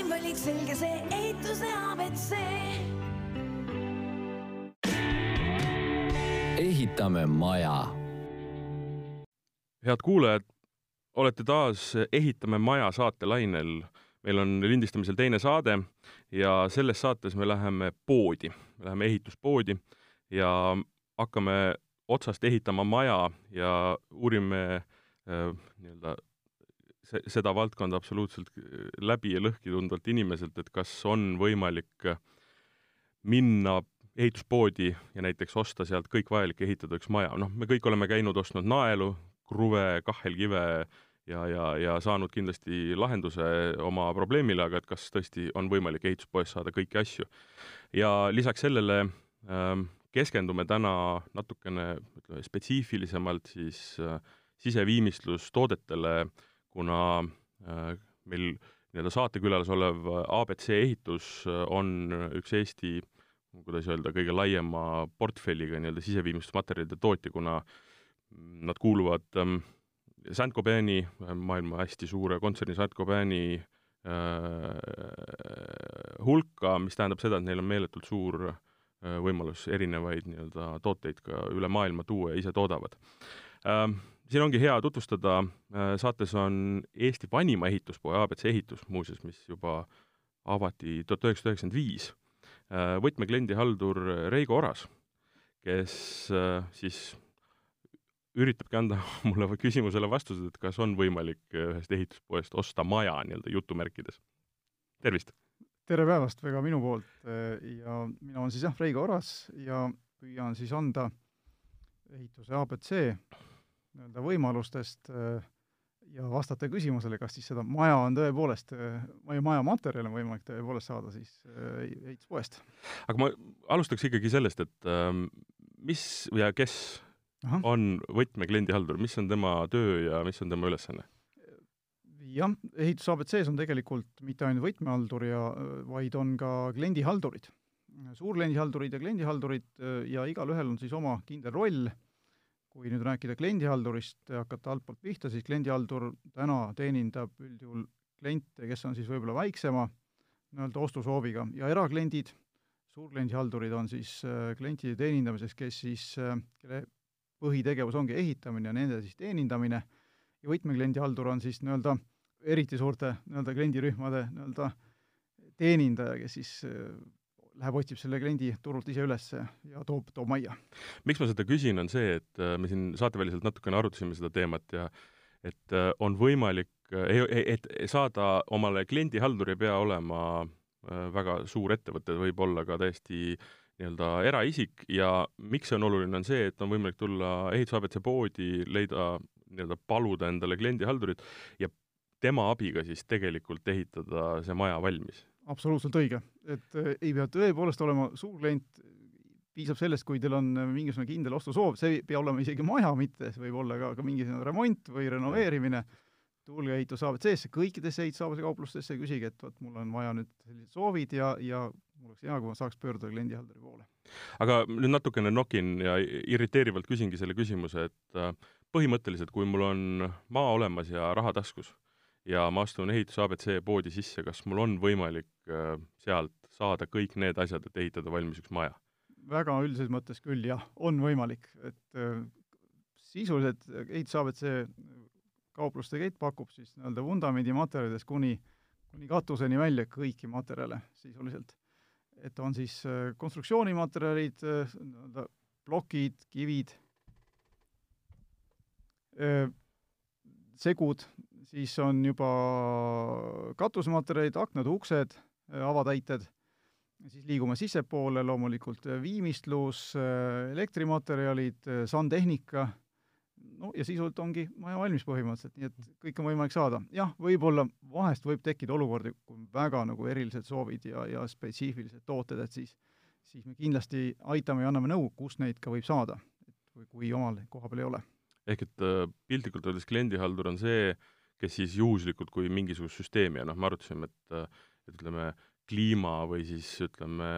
parim valik, selge see ehituse abc. ehitame maja. head kuulajad, olete taas Ehitame maja saatelainel. meil on lindistamisel teine saade ja selles saates me läheme poodi, me läheme ehituspoodi ja hakkame otsast ehitama maja ja uurime äh, nii-öelda se-, seda valdkonda absoluutselt äh, läbi ja lõhki tundvalt inimeselt, et kas on võimalik äh, minna ehituspoodi ja näiteks osta sealt kõik vajalik, ehitada üks maja. noh, me kõik oleme käinud, ostnud naelu, kruve, kahelkive ja, ja, ja saanud kindlasti lahenduse oma probleemile, aga et kas tõesti on võimalik ehituspoest saada kõiki asju. ja lisaks sellele ähm, keskendume täna natukene, ütleme, spetsiifilisemalt siis äh, siseviimistlustoodetele, kuna äh, meil nii-öelda saatekülas olev abc ehitus äh, on üks Eesti kuidas öelda, kõige laiema portfelliga nii-öelda siseviimistlusmaterjalide tootja, kuna nad kuuluvad ähm, Saint-Gobaini, maailma hästi suure kontserni Saint-Gobaini äh, hulka, mis tähendab seda, et neil on meeletult suur äh, võimalus erinevaid nii-öelda tooteid ka üle maailma tuua ja ise toodavad äh,. Siin ongi hea tutvustada äh,, saates on Eesti vanima ehituspoe abc ehitus, muuseas, mis juba avati tuhat üheksasada üheksakümmend viis, äh, võtmekliendihaldur Reigo Oras, kes äh, siis üritabki anda mulle küsimusele vastused, et kas on võimalik ühest ehituspoest osta maja nii-öelda jutumärkides. tervist! tere päevast väga minu poolt ja mina olen siis jah, Reigo Oras ja püüan siis anda ehituse abc nii-öelda võimalustest ja vastata küsimusele, kas siis seda maja on tõepoolest, maja, majamaterjali on võimalik tõepoolest saada siis ehituspoest. aga ma alustaks ikkagi sellest, et ähm, mis ja kes Aha. on võtmekliendihaldur, mis on tema töö ja mis on tema ülesanne? jah, ehitus abc-s on tegelikult mitte ainult võtmehaldur ja, vaid on ka kliendihaldurid. suurkliendihaldurid ja kliendihaldurid ja igalühel on siis oma kindel roll, kui nüüd rääkida kliendihaldurist, hakata altpoolt pihta, siis kliendihaldur täna teenindab üldjuhul kliente, kes on siis võib-olla väiksema nii-öelda ostusooviga ja erakliendid, suurkliendihaldurid on siis klientide teenindamiseks, kes siis, kelle põhitegevus ongi ehitamine ja nende siis teenindamine, ja võtmekliendihaldur on siis nii-öelda eriti suurte nii-öelda kliendirühmade nii-öelda teenindaja, kes siis äh, läheb, otsib selle kliendi turult ise üles ja toob, toob majja. miks ma seda küsin, on see, et äh, me siin saateväliselt natukene arutasime seda teemat ja et äh, on võimalik, et saada omale kliendihaldur ei pea olema väga suur ettevõte, võib olla ka täiesti nii-öelda eraisik ja miks see on oluline, on see, et on võimalik tulla ehitus abc poodi, leida nii-öelda paluda endale kliendihaldurit ja tema abiga siis tegelikult ehitada see maja valmis. absoluutselt õige, et ei pea tõepoolest olema suur klient, piisab sellest, kui teil on mingisugune kindel ostusoov, see ei pea olema isegi maja mitte, see võib olla ka, ka mingisugune remont või renoveerimine, tulge ehitus abc-sse, kõikidesse ehitus abc kauplustesse, küsige, et vot mul on vaja nüüd sellised soovid ja, ja mul oleks hea, kui ma saaks pöörduda kliendihalduri poole. aga nüüd natukene nokin ja irriteerivalt küsingi selle küsimuse, et äh, põhimõtteliselt, kui mul on maa olemas ja raha taskus ja ma astun ehitus abc poodi sisse, kas mul on võimalik äh, sealt saada kõik need asjad, et ehitada valmis üks maja? väga üldises mõttes küll jah, on võimalik, et äh, sisuliselt ehitus abc kaupluste kett pakub siis nii-öelda vundamendimaterjalidest kuni, kuni katuseni välja kõiki materjale sisuliselt et on siis äh, konstruktsioonimaterjalid, äh, nii-öelda plokid, kivid, äh, segud, siis on juba katusmaterjalid, aknad, uksed, avatäited, siis liigume sissepoole, loomulikult viimistlus, elektrimaterjalid, sandtehnika no ja sisult ongi maja valmis põhimõtteliselt, nii et kõik on võimalik saada. jah, võib-olla vahest võib tekkida olukordi, kui on väga nagu erilised soovid ja, ja spetsiifilised tooted, et siis siis me kindlasti aitame ja anname nõu, kust neid ka võib saada, kui, kui omal koha peal ei ole. ehk et äh, piltlikult öeldes kliendihaldur on see, kes siis juhuslikult, kui mingisugust süsteemi ja noh, me arutasime, et äh, et ütleme, kliima või siis ütleme,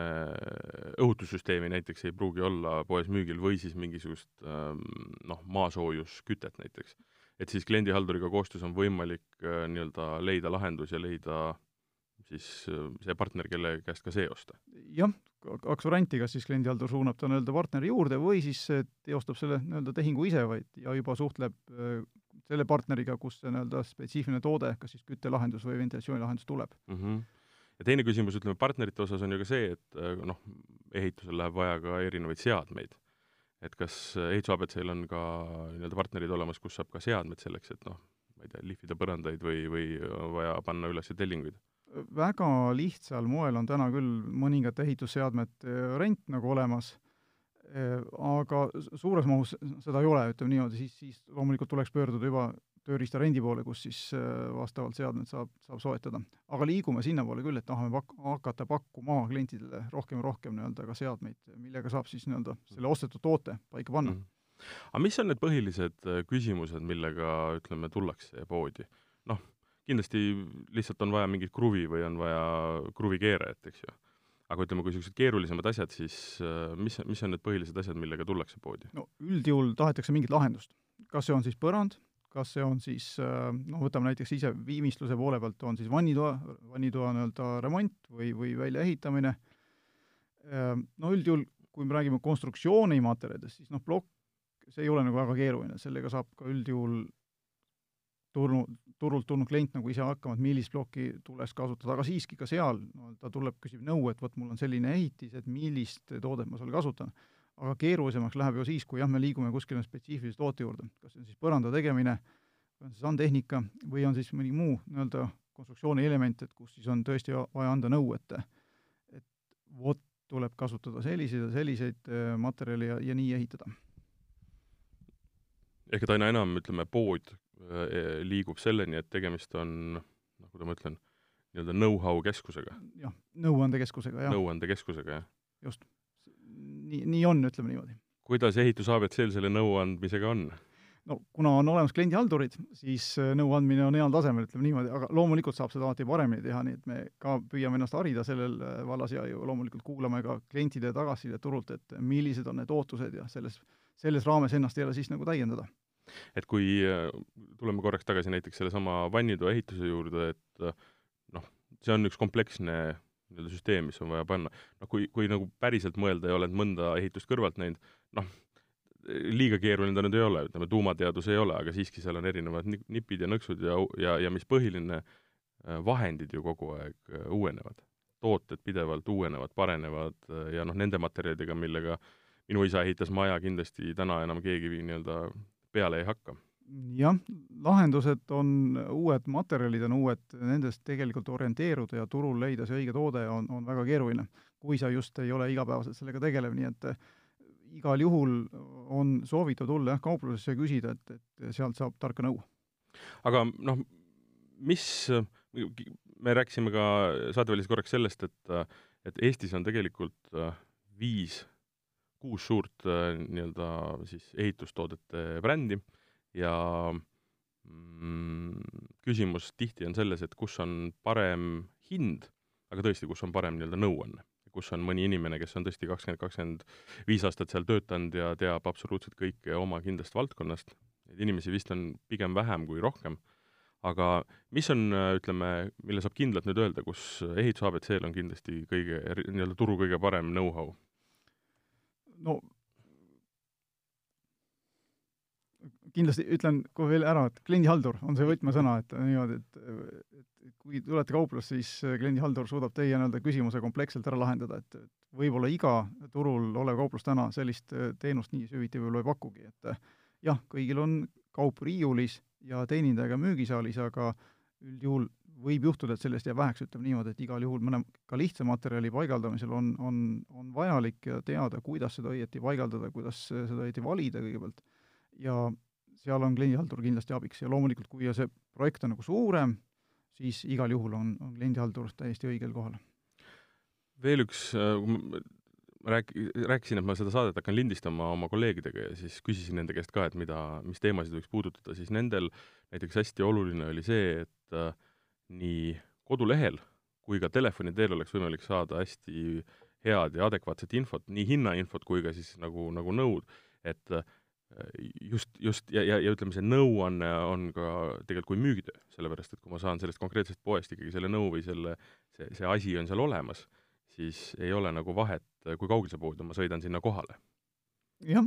õhutussüsteemi näiteks ei pruugi olla poes müügil või siis mingisugust ähm, noh, maasoojuskütet näiteks. et siis kliendihalduriga koostöös on võimalik äh, nii-öelda leida lahendus ja leida siis äh, see partner, kelle käest ka see osta. jah, kaks varianti, kas siis kliendihaldur suunab ta nii-öelda partneri juurde või siis teostab selle nii-öelda tehingu ise, vaid ja juba suhtleb selle partneriga, kust see nii-öelda spetsiifiline toode, kas siis küttelahendus või ventilatsioonilahendus tuleb mm. -hmm. Ja teine küsimus, ütleme, partnerite osas on ju ka see, et noh, ehitusel läheb vaja ka erinevaid seadmeid. et kas ehituse abc-l on ka nii-öelda partnerid olemas, kus saab ka seadmed selleks, et noh, ma ei tea, lihvida põrandaid või, või vaja panna üles tellinguid? väga lihtsal moel on täna küll mõningate ehitusseadmete rent nagu olemas, aga suures mahus seda ei ole, ütleme niimoodi, siis, siis loomulikult tuleks pöörduda juba tööriistarendi poole, kus siis vastavalt seadmed saab, saab soetada. aga liigume sinnapoole küll, et tahame pak-, hakata pakkuma klientidele rohkem ja rohkem nii-öelda ka seadmeid, millega saab siis nii-öelda selle ostetud toote paika panna mm. -hmm aga mis on need põhilised äh, küsimused, millega, ütleme, tullakse poodi? noh, kindlasti lihtsalt on vaja mingit kruvi või on vaja kruvikeerajat, eks ju. aga ütleme, kui niisugused keerulisemad asjad, siis äh, mis, mis on need põhilised asjad, millega tullakse poodi? no üldjuhul tahetakse mingit lahendust. kas see on siis põrand, kas see on siis äh, noh, võtame näiteks ise viimistluse poole pealt, on siis vannitoa, vannitoa nii-öelda remont või, või väljaehitamine, no üldjuhul kui me räägime konstruktsioonimaterjalidest, siis noh, plokk see ei ole nagu väga keeruline, sellega saab ka üldjuhul turnu, turult tulnud klient nagu ise hakkama, et millist plokki tuleks kasutada, aga siiski ka seal no, ta tuleb, küsib nõu, et vot mul on selline ehitis, et millist toodet ma seal kasutan. Aga keerulisemaks läheb ju siis, kui jah, me liigume kuskile spetsiifilise toote juurde, kas see on siis põranda tegemine, on see sandtehnika või on siis mõni muu nii-öelda konstruktsiooni element, et kus siis on tõesti vaja anda nõu, et et vot tuleb kasutada selliseid ja selliseid äh, materjale ja, ja nii ehitada ehk et aina enam, ütleme, pood äh, liigub selleni, et tegemist on, noh, kuidas ma ütlen, nii-öelda know-how keskusega. jah, nõuandekeskusega, jah. nõuandekeskusega, jah. just. Nii, nii on, ütleme niimoodi. kuidas ehitus abc-l selle nõuandmisega on? no kuna on olemas kliendihaldurid, siis äh, nõuandmine on heal tasemel, ütleme niimoodi, aga loomulikult saab seda alati paremini teha, nii et me ka püüame ennast harida sellel äh, vallas ja ju loomulikult kuulame ka klientide tagasisidet turult, et millised on need ootused ja selles, selles raames ennast jälle siis nagu täiendada et kui, äh, tuleme korraks tagasi näiteks sellesama vannitoa ehituse juurde, et noh, see on üks kompleksne nii-öelda süsteem, mis on vaja panna. noh, kui, kui nagu päriselt mõelda ja oled mõnda ehitust kõrvalt näinud, noh, liiga keeruline ta nüüd ei ole, ütleme tuumateadus ei ole, aga siiski seal on erinevad nipid ja nõksud ja, ja, ja mis põhiline, äh, vahendid ju kogu aeg uuenevad. tooted pidevalt uuenevad, parenevad ja noh, nende materjalidega, millega minu isa ehitas maja, kindlasti täna enam keegi nii-öelda peale ei hakka? Jah, lahendused on uued, materjalid on uued, nendest tegelikult orienteeruda ja turul leida see õige toode on, on väga keeruline, kui sa just ei ole igapäevaselt sellega tegelev, nii et eh, igal juhul on soovitav tulla jah, kauplusesse ja küsida, et, et sealt saab tarka nõu. aga noh, mis, me rääkisime ka saatevälises korraks sellest, et, et Eestis on tegelikult eh, viis kuus suurt äh, nii-öelda siis ehitustoodete brändi ja mm, küsimus tihti on selles, et kus on parem hind, aga tõesti, kus on parem nii-öelda nõuanne. kus on mõni inimene, kes on tõesti kakskümmend, kakskümmend viis aastat seal töötanud ja teab absoluutselt kõike oma kindlast valdkonnast, neid inimesi vist on pigem vähem kui rohkem, aga mis on, ütleme, mille saab kindlalt nüüd öelda, kus ehituse abc-l on kindlasti kõige, nii-öelda turu kõige parem know-how? no kindlasti ütlen kohe veel ära, et kliendihaldur on see võtmesõna, et niimoodi, et, et kui tulete kauplusse, siis kliendihaldur suudab teie nii-öelda küsimuse kompleksselt ära lahendada, et, et võib-olla iga turul olev kauplus täna sellist teenust nii süviti võib-olla ei pakugi, et jah, kõigil on kaup riiulis ja teenindajaga müügisaalis, aga üldjuhul võib juhtuda, et sellest jääb väheks, ütleme niimoodi, et igal juhul mõne ka lihtsa materjali paigaldamisel on, on, on vajalik teada, kuidas seda õieti paigaldada, kuidas seda õieti valida kõigepealt, ja seal on kliendihaldur kindlasti abiks ja loomulikult, kui see projekt on nagu suurem, siis igal juhul on, on kliendihaldur täiesti õigel kohal. veel üks, ma rääk-, rääkisin, et ma seda saadet hakkan lindistama oma kolleegidega ja siis küsisin nende käest ka, et mida, mis teemasid võiks puudutada, siis nendel näiteks hästi oluline oli see, et äh, nii kodulehel kui ka telefoni teel oleks võimalik saada hästi head ja adekvaatset infot, nii hinnainfot kui ka siis nagu, nagu nõud, et just, just ja, ja, ja ütleme, see nõuanne on ka tegelikult kui müügitöö, sellepärast et kui ma saan sellest konkreetsest poest ikkagi selle nõu või selle, see, see asi on seal olemas, siis ei ole nagu vahet, kui kaugel see pood on, ma sõidan sinna kohale. jah,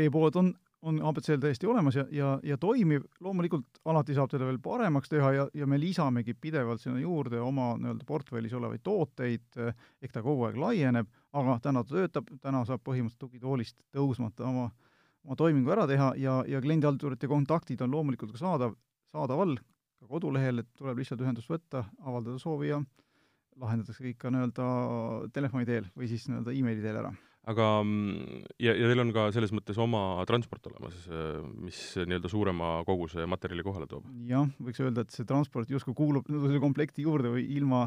e-pood on, on abc-l täiesti olemas ja, ja, ja toimiv, loomulikult alati saab teda veel paremaks teha ja, ja me lisamegi pidevalt sinna juurde oma nii-öelda portfellis olevaid tooteid, ehk ta kogu aeg laieneb, aga täna ta töötab, täna saab põhimõtteliselt tugitoolist tõusmata oma äh, oma toimingu ära teha ja, ja kliendihaldurite kontaktid on loomulikult ka saadav, saadaval ka kodulehel, et tuleb lihtsalt ühendust võtta, avaldada soovi ja lahendatakse kõik ka nii-öelda telefoni teel või siis nii-öelda emaili teel ära aga mm, ja, ja teil on ka selles mõttes oma transport olemas, mis nii-öelda suurema koguse materjali kohale toob? jah, võiks öelda, et see transport justkui kuulub selle komplekti juurde või ilma,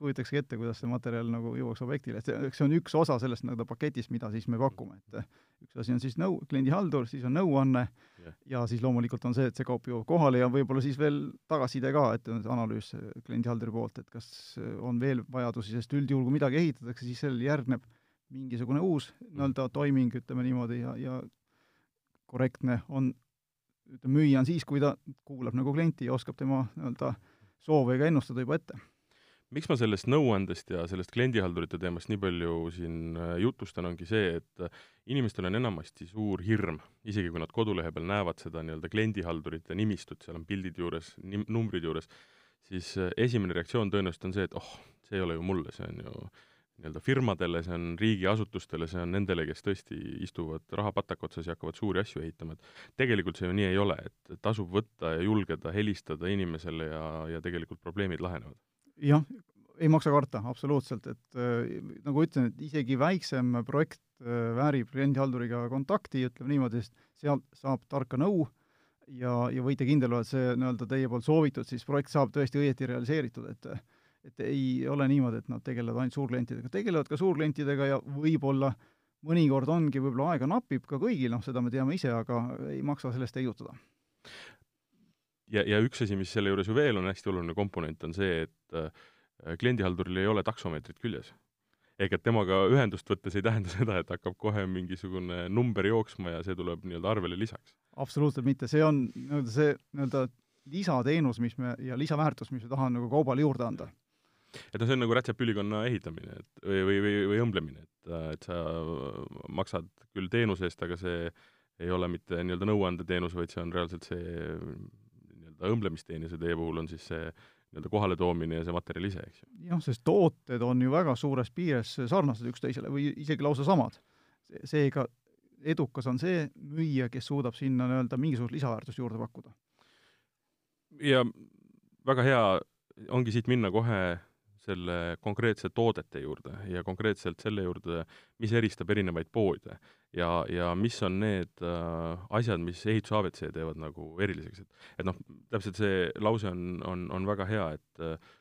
kujutakski ette, kuidas see materjal nagu jõuaks objektile, et see, see on üks osa sellest nii-öelda paketist, mida siis me pakume, et üks asi on siis nõu, kliendihaldur, siis on nõuanne yeah. ja siis loomulikult on see, et see kaup jõuab kohale ja võib-olla siis veel tagasiside ka, et analüüs kliendihalduri poolt, et kas on veel vajadusi, sest üldjuhul, kui midagi ehitatakse, siis sellele järgneb mingisugune uus nii-öelda toiming, ütleme niimoodi, ja, ja korrektne on, ütleme, müüja on siis, kui ta kuulab nagu klienti ja oskab tema nii-öelda soove ka ennustada juba ette. miks ma sellest nõuandest ja sellest kliendihaldurite teemast nii palju siin äh, jutustan, ongi see, et äh, inimestel on enamasti suur hirm, isegi kui nad kodulehe peal näevad seda nii-öelda kliendihaldurite nimistut, seal on pildid juures, numbrid juures, siis äh, esimene reaktsioon tõenäoliselt on see, et oh, see ei ole ju mulle, see on ju nii-öelda firmadele, see on riigiasutustele, see on nendele, kes tõesti istuvad raha pataka otsas ja hakkavad suuri asju ehitama, et tegelikult see ju nii ei ole, et tasub võtta ja julgeda helistada inimesele ja, ja tegelikult probleemid lahenevad. jah, ei maksa karta, absoluutselt, et äh, nagu ütlen, et isegi väiksem projekt äh, väärib kliendihalduriga kontakti, ütleme niimoodi, sest sealt saab tarka nõu ja, ja võite kindel olla, et see nii-öelda teie poolt soovitud siis projekt saab tõesti õieti realiseeritud, et et ei ole niimoodi, et nad tegelevad ainult suurklientidega, tegelevad ka suurklientidega ja võib-olla mõnikord ongi, võib-olla aega napib ka kõigil, noh, seda me teame ise, aga ei maksa sellest heidutada. ja, ja üks asi, mis selle juures ju veel on hästi oluline komponent, on see, et äh, kliendihalduril ei ole taksomeetrit küljes. ehk et temaga ühendust võttes ei tähenda seda, et hakkab kohe mingisugune number jooksma ja see tuleb nii-öelda arvele lisaks. absoluutselt mitte, see on nii-öelda see nii-öelda lisateenus, mis me, ja lisaväärtus, mis me tahame nagu kaubale juurde anda et noh, see on nagu rätsepülikonna ehitamine, et või, või, või, või õmblemine, et, et sa maksad küll teenuse eest, aga see ei ole mitte nii-öelda nõuandeteenus, vaid see on reaalselt see nii-öelda õmblemisteenus ja teie puhul on siis see nii-öelda kohaletoomine ja see materjal ise, eks ju. jah, sest tooted on ju väga suures piires sarnased üksteisele või isegi lausa samad. seega edukas on see müüja, kes suudab sinna nii-öelda mingisugust lisaväärtust juurde pakkuda. ja väga hea ongi siit minna kohe selle konkreetse toodete juurde ja konkreetselt selle juurde, mis eristab erinevaid poode ja, ja mis on need äh, asjad, mis ehituse abc teevad nagu eriliseks, et et noh, täpselt see lause on, on, on väga hea, et äh,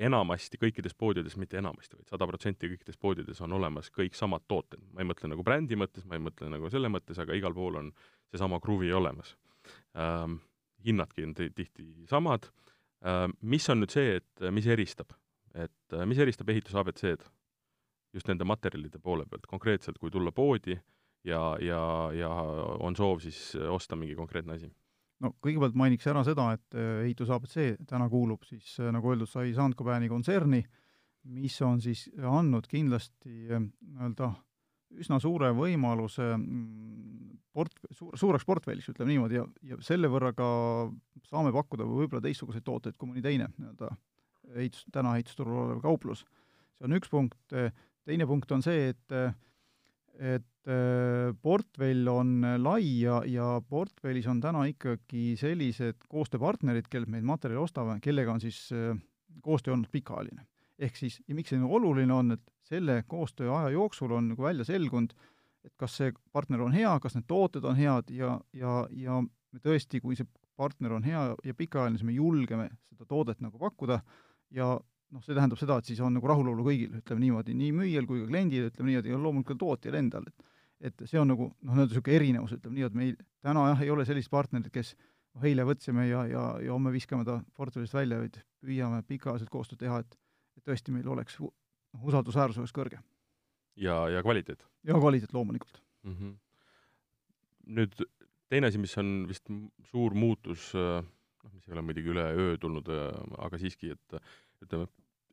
enamasti kõikides poodides, mitte enamasti, vaid sada protsenti kõikides poodides on olemas kõik samad tooted. ma ei mõtle nagu brändi mõttes, ma ei mõtle nagu selle mõttes, aga igal pool on seesama kruvi olemas ähm,. hinnadki on tihti samad äh,, mis on nüüd see, et mis eristab? et äh, mis eristab ehituse abc-d just nende materjalide poole pealt, konkreetselt kui tulla poodi ja, ja, ja on soov siis osta mingi konkreetne asi? no kõigepealt mainiks ära seda, et äh, ehitus abc täna kuulub siis, äh, nagu öeldud sai, Sandcobaini kontserni, mis on siis andnud kindlasti nii-öelda üsna suure võimaluse mm, port-, suur, suureks portfelliks, ütleme niimoodi, ja, ja selle võrra ka saame pakkuda võib-olla teistsuguseid tooteid kui mõni teine nii-öelda ehitus, täna ehitusturul olev kauplus. see on üks punkt, teine punkt on see, et et äh, portfell on lai ja, ja portfellis on täna ikkagi sellised koostööpartnerid, kellelt meid materjali ostavad, kellega on siis äh, koostöö olnud pikaajaline. Ehk siis, ja miks see nagu oluline on, et selle koostöö aja jooksul on nagu välja selgunud, et kas see partner on hea, kas need tooted on head ja, ja, ja me tõesti, kui see partner on hea ja pikaajaline, siis me julgeme seda toodet nagu pakkuda. Ja noh, see tähendab seda, et siis on nagu rahulolu kõigil, ütleme niimoodi, nii müüjal kui ka kliendil, ütleme niimoodi, ja loomulikult tootjal endal, et et see on nagu noh, nii-öelda niisugune erinevus, ütleme nii, et meil täna jah, ei ole sellist partnerit, kes noh, eile võtsime ja, ja, ja homme viskame ta portfellist välja, vaid püüame pikaajaliselt koostööd teha, et et tõesti meil oleks noh, usaldusväärsus oleks kõrge. ja, ja kvaliteet? ja kvaliteet loomulikult mm. -hmm nüüd teine asi, mis on vist suur muutus, noh, mis ei ole muidugi üleöö tulnud, aga siiski, et ütleme,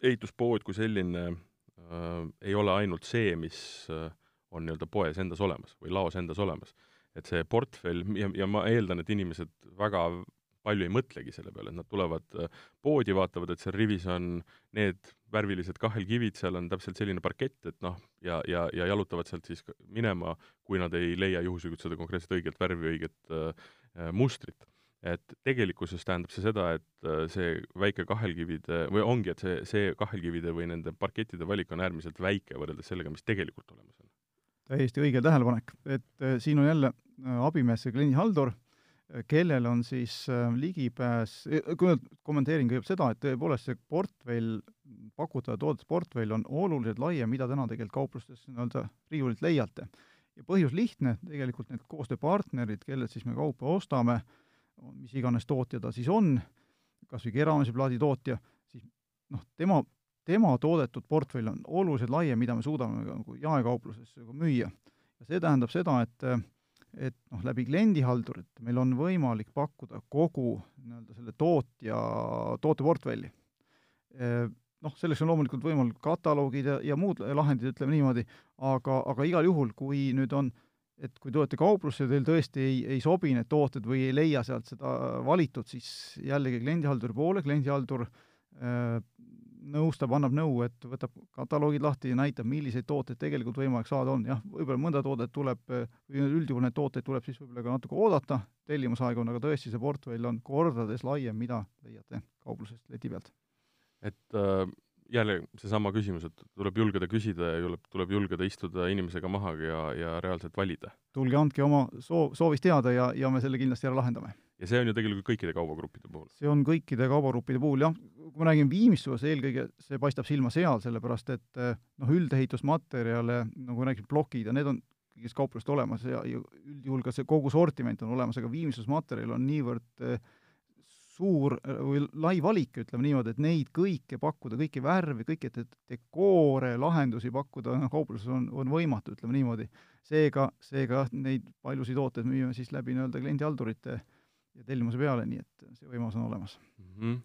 ehituspood kui selline äh, ei ole ainult see, mis äh, on nii-öelda poes endas olemas või laos endas olemas. et see portfell ja, ja ma eeldan, et inimesed väga palju ei mõtlegi selle peale, et nad tulevad äh, poodi, vaatavad, et seal rivis on need värvilised kahelkivid, seal on täpselt selline parkett, et noh, ja, ja, ja jalutavad sealt siis minema, kui nad ei leia juhuslikult seda konkreetset õiget värvi, õiget äh, mustrit et tegelikkuses tähendab see seda, et äh, see väike kahelkivide või ongi, et see, see kahelkivide või nende parkettide valik on äärmiselt väike võrreldes sellega, mis tegelikult olemas on. täiesti õige tähelepanek, et äh, siin on jälle äh, abimees ja kliendihaldur, kellel on siis ligipääs, kui ma kommenteerin kõigepealt seda, et tõepoolest see portfell, pakutav toodesportfell on oluliselt laiem, mida täna tegelikult kauplustes nii-öelda riiulilt leiate. ja põhjus lihtne, tegelikult need koostööpartnerid, kellelt siis me kaupa ostame, mis iganes tootja ta siis on, kas või keramise plaadi tootja, siis noh, tema, tema toodetud portfell on oluliselt laiem, mida me suudame nagu jaekaupluses müüa. ja see tähendab seda, et et noh, läbi kliendihaldurite meil on võimalik pakkuda kogu nii-öelda selle tootja, tooteportfelli. Noh, selleks on loomulikult võimalik kataloogid ja, ja muud lahendid, ütleme niimoodi, aga, aga igal juhul, kui nüüd on et kui tulete kauplusse ja teil tõesti ei, ei sobi need tooted või ei leia sealt seda valitud, siis jällegi kliendihalduri poole, kliendihaldur äh, nõustab, annab nõu, et võtab kataloogid lahti ja näitab, milliseid tooteid tegelikult võimalik saada on, jah, võib-olla mõnda toodet tuleb, või üldjuhul neid tooteid tuleb siis võib-olla ka natuke oodata, tellimusaeg on, aga tõesti, see portfell on kordades laiem, mida leiate kauplusest leti pealt. et äh, jälle seesama küsimus, et tuleb julgeda küsida ja tuleb, tuleb julgeda istuda inimesega maha ja, ja reaalselt valida. tulge, andke oma soov, soovist teada ja, ja me selle kindlasti ära lahendame. Ja see on ju tegelikult kõikide kaubagruppide puhul? see on kõikide kaubagruppide puhul, jah, kui me räägime viimistluses, eelkõige see paistab silma seal, sellepärast et noh, üldehitusmaterjale, nagu rääkisin, plokid ja need on kõigis kauplustes olemas ja, ja üldjuhul ka see kogu sortiment on olemas, aga viimistlusmaterjal on niivõrd äh, suur või lai valik, ütleme niimoodi, et neid kõike pakkuda, kõiki värve, kõiki dekoore, lahendusi pakkuda noh, kaupluses on, on võimatu, ütleme niimoodi. seega, seega neid paljusid tooteid müüme siis läbi nii-öelda kliendihaldurite ja tellimuse peale, nii et see võimalus on olemas mm.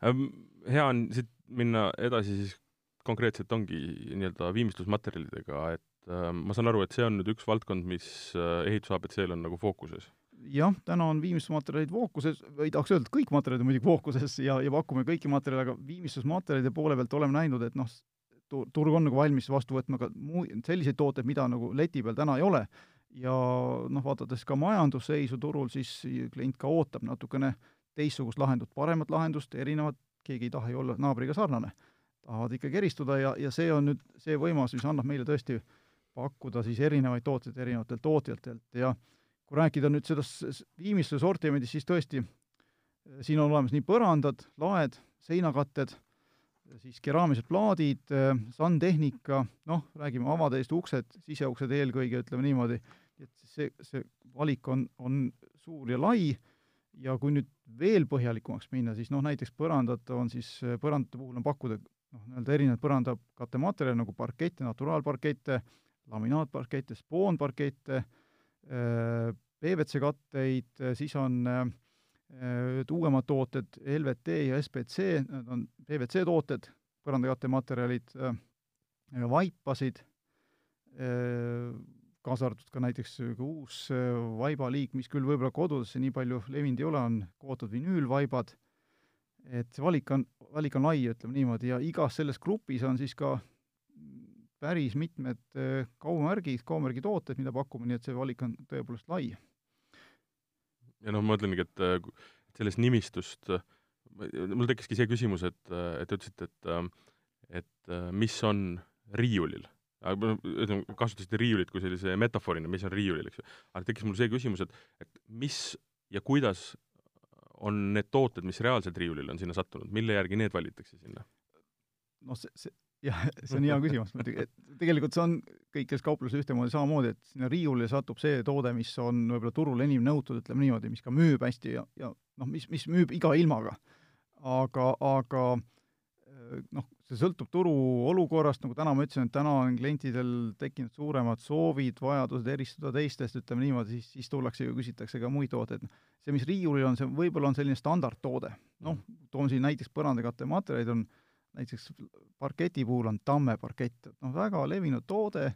-hmm. Hea on siit minna edasi siis konkreetselt ongi nii-öelda viimistlusmaterjalidega, et äh, ma saan aru, et see on nüüd üks valdkond, mis äh, ehitus abc-l on nagu fookuses jah, täna on viimistlusmaterjalid fookuses, või tahaks öelda, et kõik materjalid on muidugi fookuses ja, ja pakume kõiki materjale, aga viimistlusmaterjalide poole pealt oleme näinud, et noh, turg on nagu valmis vastu võtma ka muu-, selliseid tooteid, mida nagu leti peal täna ei ole. Ja noh, vaadates ka majandusseisu turul, siis klient ka ootab natukene teistsugust lahendust, paremat lahendust, erinevat, keegi ei taha ju olla naabriga sarnane. tahavad ikkagi eristuda ja, ja see on nüüd see võimalus, mis annab meile tõesti pakkuda siis erinevaid tooteid erinevatelt tootjatelt. Ja kui rääkida nüüd sellest viimistluse sortimendist, siis tõesti, eh, siin on olemas nii põrandad, laed, seinakatted, siis keraamilised plaadid, eh, sandtehnika, noh, räägime avateest uksed, siseuksed eelkõige, ütleme niimoodi, et see, see valik on, on suur ja lai. Ja kui nüüd veel põhjalikumaks minna, siis noh, näiteks põrandad on siis, põrandate puhul on pakkuda noh, nii-öelda erinevaid põrandakattematerjale nagu parkette, naturaalparkette, laminaatparkette, spoonparkette, PVC katteid, siis on uuemad tooted, LVT ja SPC, need on PVC tooted, põrandakattematerjalid, vaipasid, kaasa arvatud ka näiteks uus vaibaliik, mis küll võib-olla kodudesse nii palju levinud ei ole, on kootud vinüülvaibad, et see valik on, valik on lai, ütleme niimoodi, ja igas selles grupis on siis ka päris mitmed äh, kaubamärgid, kaubamärgi tooted, mida pakume, nii et see valik on tõepoolest lai. ja noh, ma mõtlengi, et sellest nimistust, mul tekkiski see küsimus, et, et te ütlesite, et et mis on riiulil ütleme, kasutasite riiulit kui sellise metafoorina, mis on riiulil, eks ju. aga tekkis mul see küsimus, et, et mis ja kuidas on need tooted, mis reaalselt riiulile on sinna sattunud, mille järgi need valitakse sinna? noh, see, see, jah, see on hea küsimus et tegelikult see on kõikides kaupluses ühtemoodi samamoodi, et sinna riiulile satub see toode, mis on võib-olla turul enim nõutud, ütleme niimoodi, mis ka müüb hästi ja, ja noh, mis, mis müüb iga ilmaga. aga, aga äh, noh, see sõltub turu olukorrast, nagu täna ma ütlesin, et täna on klientidel tekkinud suuremad soovid, vajadused eristuda teistest, ütleme niimoodi, siis, siis tullakse ju küsitakse ka muid tooteid. see, mis riiulil on, see võib-olla on selline standardtoode. noh, toon siin näiteks põrandakatte materjalid on näiteks parketi puhul on tamme parkett, et noh, väga levinud toode,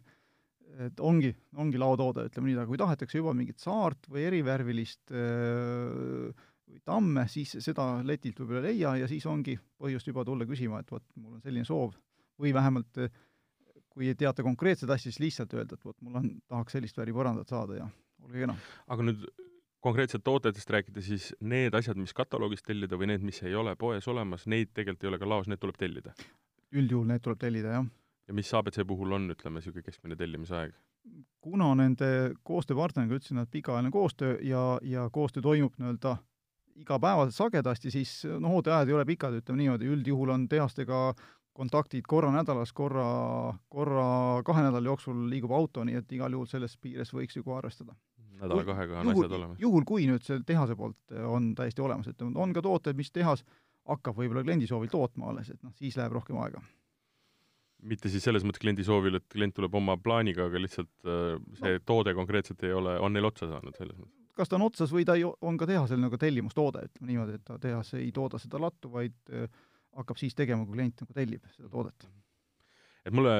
et ongi, ongi laotoode, ütleme nii, aga kui tahetakse juba mingit saart või erivärvilist öö, või tamme, siis seda letilt võib-olla ei leia ja siis ongi põhjust juba tulla küsima, et vot, mul on selline soov. või vähemalt kui ei teata konkreetset asja, siis lihtsalt öelda, et vot, mul on, tahaks sellist värvi põrandat saada ja olge kena. aga nüüd konkreetselt tootedest rääkida, siis need asjad, mis kataloogist tellida või need, mis ei ole poes olemas, neid tegelikult ei ole ka laos, need tuleb tellida? üldjuhul need tuleb tellida, jah. ja mis abc puhul on, ütleme, niisugune keskmine tellimisaeg? kuna nende koostööpartneriga ütlesin, et pikaajaline koostöö ja, ja koostöö toimub nii-öelda igapäevaselt sagedasti, siis noh, ooteajad ei ole pikad, ütleme niimoodi, üldjuhul on tehastega kontaktid korra nädalas, korra, korra kahe nädala jooksul liigub auto, nii et igal juhul selles piires võiks ju kohe arvestada. nädala-kahega on asjad olemas? juhul, kui nüüd see tehase poolt on täiesti olemas, et on ka tooted, mis tehas hakkab võib-olla kliendi soovil tootma alles, et noh, siis läheb rohkem aega mitte siis selles mõttes kliendi soovil, et klient tuleb oma plaaniga, aga lihtsalt äh, see no. toode konkreetselt ei ole, on neil otsa saanud selles mõttes? Kas ta on otsas või ta ei, on ka tehasel nagu tellimustoode, ütleme niimoodi, et ta tehas ei tooda seda lattu, vaid äh, hakkab siis tegema, kui klient nagu tellib seda toodet. et mulle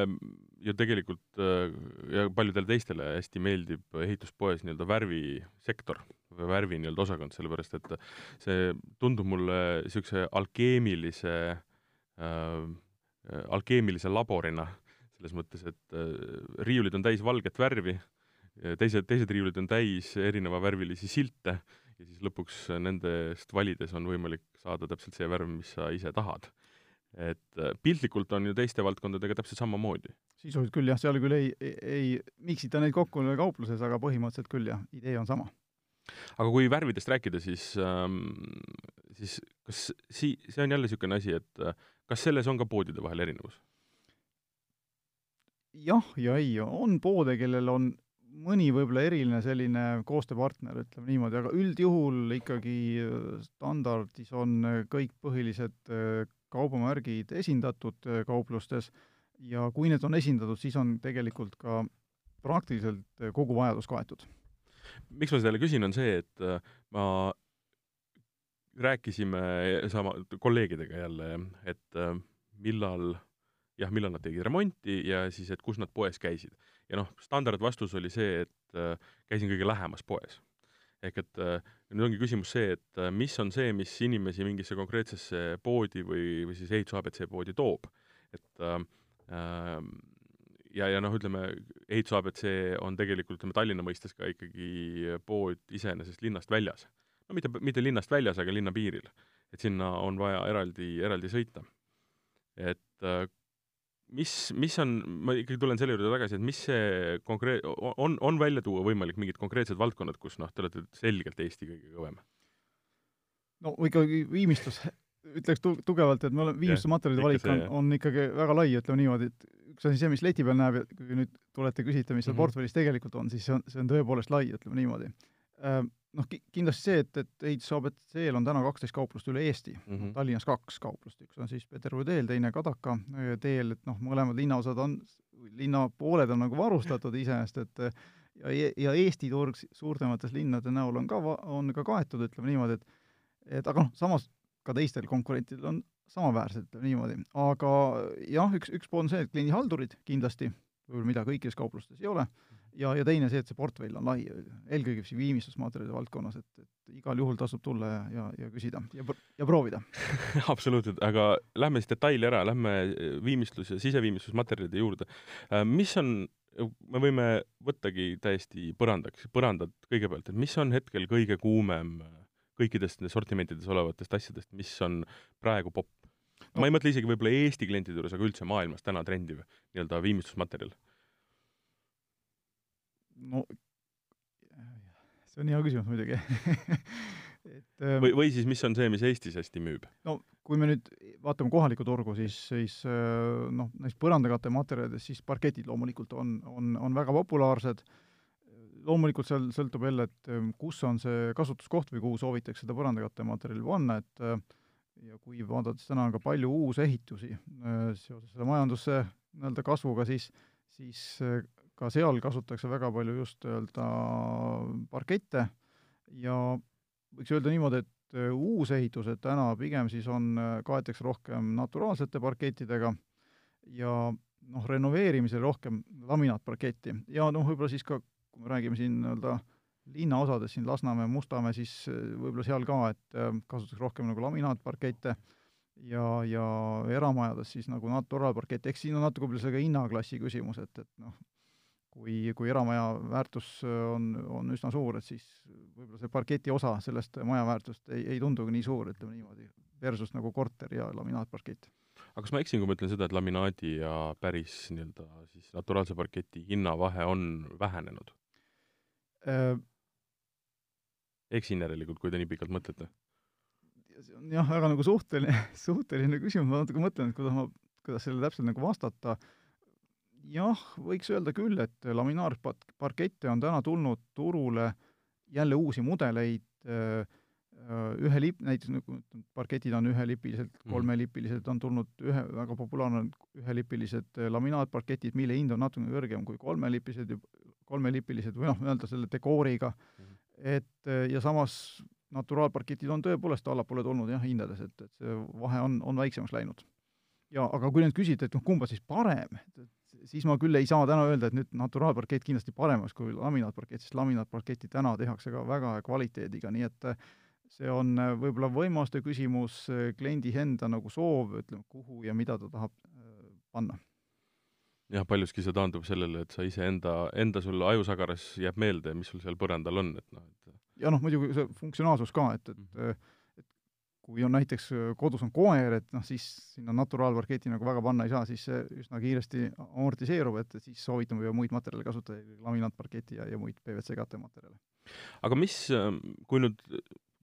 ju tegelikult äh, ja paljudele teistele hästi meeldib ehituspoes nii-öelda värvisektor või värvi nii-öelda osakond, sellepärast et see tundub mulle niisuguse alkeemilise äh, alkeemilise laborina, selles mõttes, et äh, riiulid on täis valget värvi äh,, teised, teised riiulid on täis erinevavärvilisi silte ja siis lõpuks nendest valides on võimalik saada täpselt see värv, mis sa ise tahad. et äh, piltlikult on ju teiste valdkondadega täpselt samamoodi. sisuliselt küll jah, seal küll ei, ei, ei miksita neid kokku kaupluses, aga põhimõtteliselt küll jah, idee on sama. aga kui värvidest rääkida, siis ähm, siis kas sii-, see on jälle niisugune asi, et äh, kas selles on ka poodide vahel erinevus? jah ja ei, on poode, kellel on mõni võib-olla eriline selline koostööpartner, ütleme niimoodi, aga üldjuhul ikkagi äh, standardis on äh, kõik põhilised äh, kaubamärgid esindatud kauplustes ja kui need on esindatud, siis on tegelikult ka praktiliselt kogu vajadus kaetud. miks ma seda küsin, on see, et ma rääkisime sama kolleegidega jälle, et millal jah, millal nad tegid remonti ja siis, et kus nad poes käisid ja noh, standardvastus oli see, et äh, käisin kõige lähemas poes. ehk et äh, nüüd ongi küsimus see, et äh, mis on see, mis inimesi mingisse konkreetsesse poodi või, või siis ehituse abc poodi toob. et äh, ja, ja noh, ütleme, ehituse abc on tegelikult, ütleme Tallinna mõistes ka ikkagi pood iseenesest linnast väljas. no mitte, mitte linnast väljas, aga linna piiril. et sinna on vaja eraldi, eraldi sõita. et äh, mis, mis on, ma ikkagi tulen selle juurde tagasi, et mis see konkreet-, on, on välja tuua võimalik mingid konkreetsed valdkonnad, kus noh, te olete selgelt Eesti kõige kõvem? no ikkagi viimistlus, ütleks tu-, tugevalt, et me oleme, viimistlusmaterjalide valik on, on ikkagi väga lai, ütleme niimoodi, et üks asi, see, mis leti peal näeb kui nüüd tulete, küsite, mis seal mm -hmm. portfellis tegelikult on, siis see on, see on tõepoolest lai, ütleme niimoodi noh, kindlasti see, et, et ehituse abc-l on täna kaksteist kauplust üle Eesti mm, -hmm. Tallinnas kaks kauplust, üks on siis Peterburi teel, teine Kadaka teel, et noh, mõlemad linnaosad on, linnapooled on nagu varustatud iseenesest, et ja, ja Eesti turg suurtemates linnade näol on ka, on ka kaetud, ütleme niimoodi, et et aga noh, samas ka teistel konkurentidel on samaväärsed, ütleme niimoodi. aga jah, üks, üks pool on see, et kliendihaldurid kindlasti, mida kõikides kauplustes ei ole, ja, ja teine see, et see portfell on lai, eelkõige siin viimistlusmaterjalide valdkonnas, et, et igal juhul tasub tulla ja, ja, ja küsida ja, ja proovida absoluutselt, aga lähme siis detaili ära, lähme viimistlus- ja siseviimistlusmaterjalide juurde. Äh, mis on, me võime võttagi täiesti põrandaks, põrandat kõigepealt, et mis on hetkel kõige kuumem kõikidest sortimentides olevatest asjadest, mis on praegu popp? no ma ei mõtle isegi võib-olla Eesti klientide juures, aga üldse maailmas täna trendiv nii-öelda viimistlusmaterjal no see on hea küsimus muidugi et ähm, või, või siis mis on see, mis Eestis hästi müüb? no kui me nüüd vaatame kohalikku turgu, siis, siis äh, noh, neist põrandakatte materjalidest siis parketid loomulikult on, on, on väga populaarsed, loomulikult seal sõltub jälle, et ähm, kus on see kasutuskoht või kuhu soovitakse seda põrandakatte materjali panna, et äh, ja kui vaadates täna on ka palju uusehitusi äh, seoses selle majanduse nii-öelda kasvuga, siis, siis äh, ka seal kasutatakse väga palju just öelda parkette. Ja võiks öelda niimoodi, et äh, uusehitused täna pigem siis on, kaetakse rohkem naturaalsete parkettidega ja noh, renoveerimisel rohkem laminaatparketti ja noh, võib-olla siis ka, kui me räägime siin nii-öelda linnaosades, siin Lasnamäe, Mustamäe, siis võib-olla seal ka, et kasutatakse rohkem nagu laminaatparkette ja, ja eramajades siis nagu naturaalparkett, eks siin on natuke võib-olla see ka hinnaklassi küsimus, et, et noh, kui, kui eramaja väärtus on, on üsna suur, et siis võib-olla see parketi osa sellest maja väärtust ei, ei tundugi nii suur, ütleme niimoodi, versus nagu korter ja laminaatparkett. aga kas ma eksin, kui ma ütlen seda, et laminaadi ja päris nii-öelda siis naturaalse parketi hinnavahe on vähenenud äh,? eksin järelikult, kui te nii pikalt mõtlete see on jah, väga nagu suhteline, suhteline küsimus, ma natuke mõtlen, et kuidas ma, kuidas sellele täpselt nagu vastata. Jah, võiks öelda küll, et laminaarparkette on täna tulnud turule jälle uusi mudeleid, ühe lip-, näiteks nagu parketid on ühelipilised, mhm. kolmelipilised, on tulnud ühe, väga populaarne on ühelipilised laminaatparketid, mille hind on natuke kõrgem kui kolmelipilised, kolmelipilised või noh, nii-öelda selle dekooriga mm, -hmm. et ja samas naturaalparketid on tõepoolest allapoole tulnud jah, hindades, et, et see vahe on, on väiksemaks läinud. ja aga kui nüüd küsida, et noh, kumba siis parem, et, et siis ma küll ei saa täna öelda, et nüüd naturaalparkett kindlasti paremaks kui laminaatparkett, sest laminaatparketti täna tehakse ka väga kvaliteediga, nii et see on võib-olla võimaluste küsimus, kliendi enda nagu soov, ütleme, kuhu ja mida ta tahab äh, panna jah, paljuski see taandub sellele, et sa iseenda, enda sul ajusagaras jääb meelde, mis sul seal põrandal on, et noh, et ja noh, muidugi see funktsionaalsus ka, et, et mhm. et kui on näiteks kodus on koer, et noh, siis sinna naturaalparketi nagu väga panna ei saa, siis see üsna kiiresti amortiseerub, et siis soovitame juba muid materjale kasutada, laminaatparketi ja, ja muid PVC katematerjale. aga mis, kui nüüd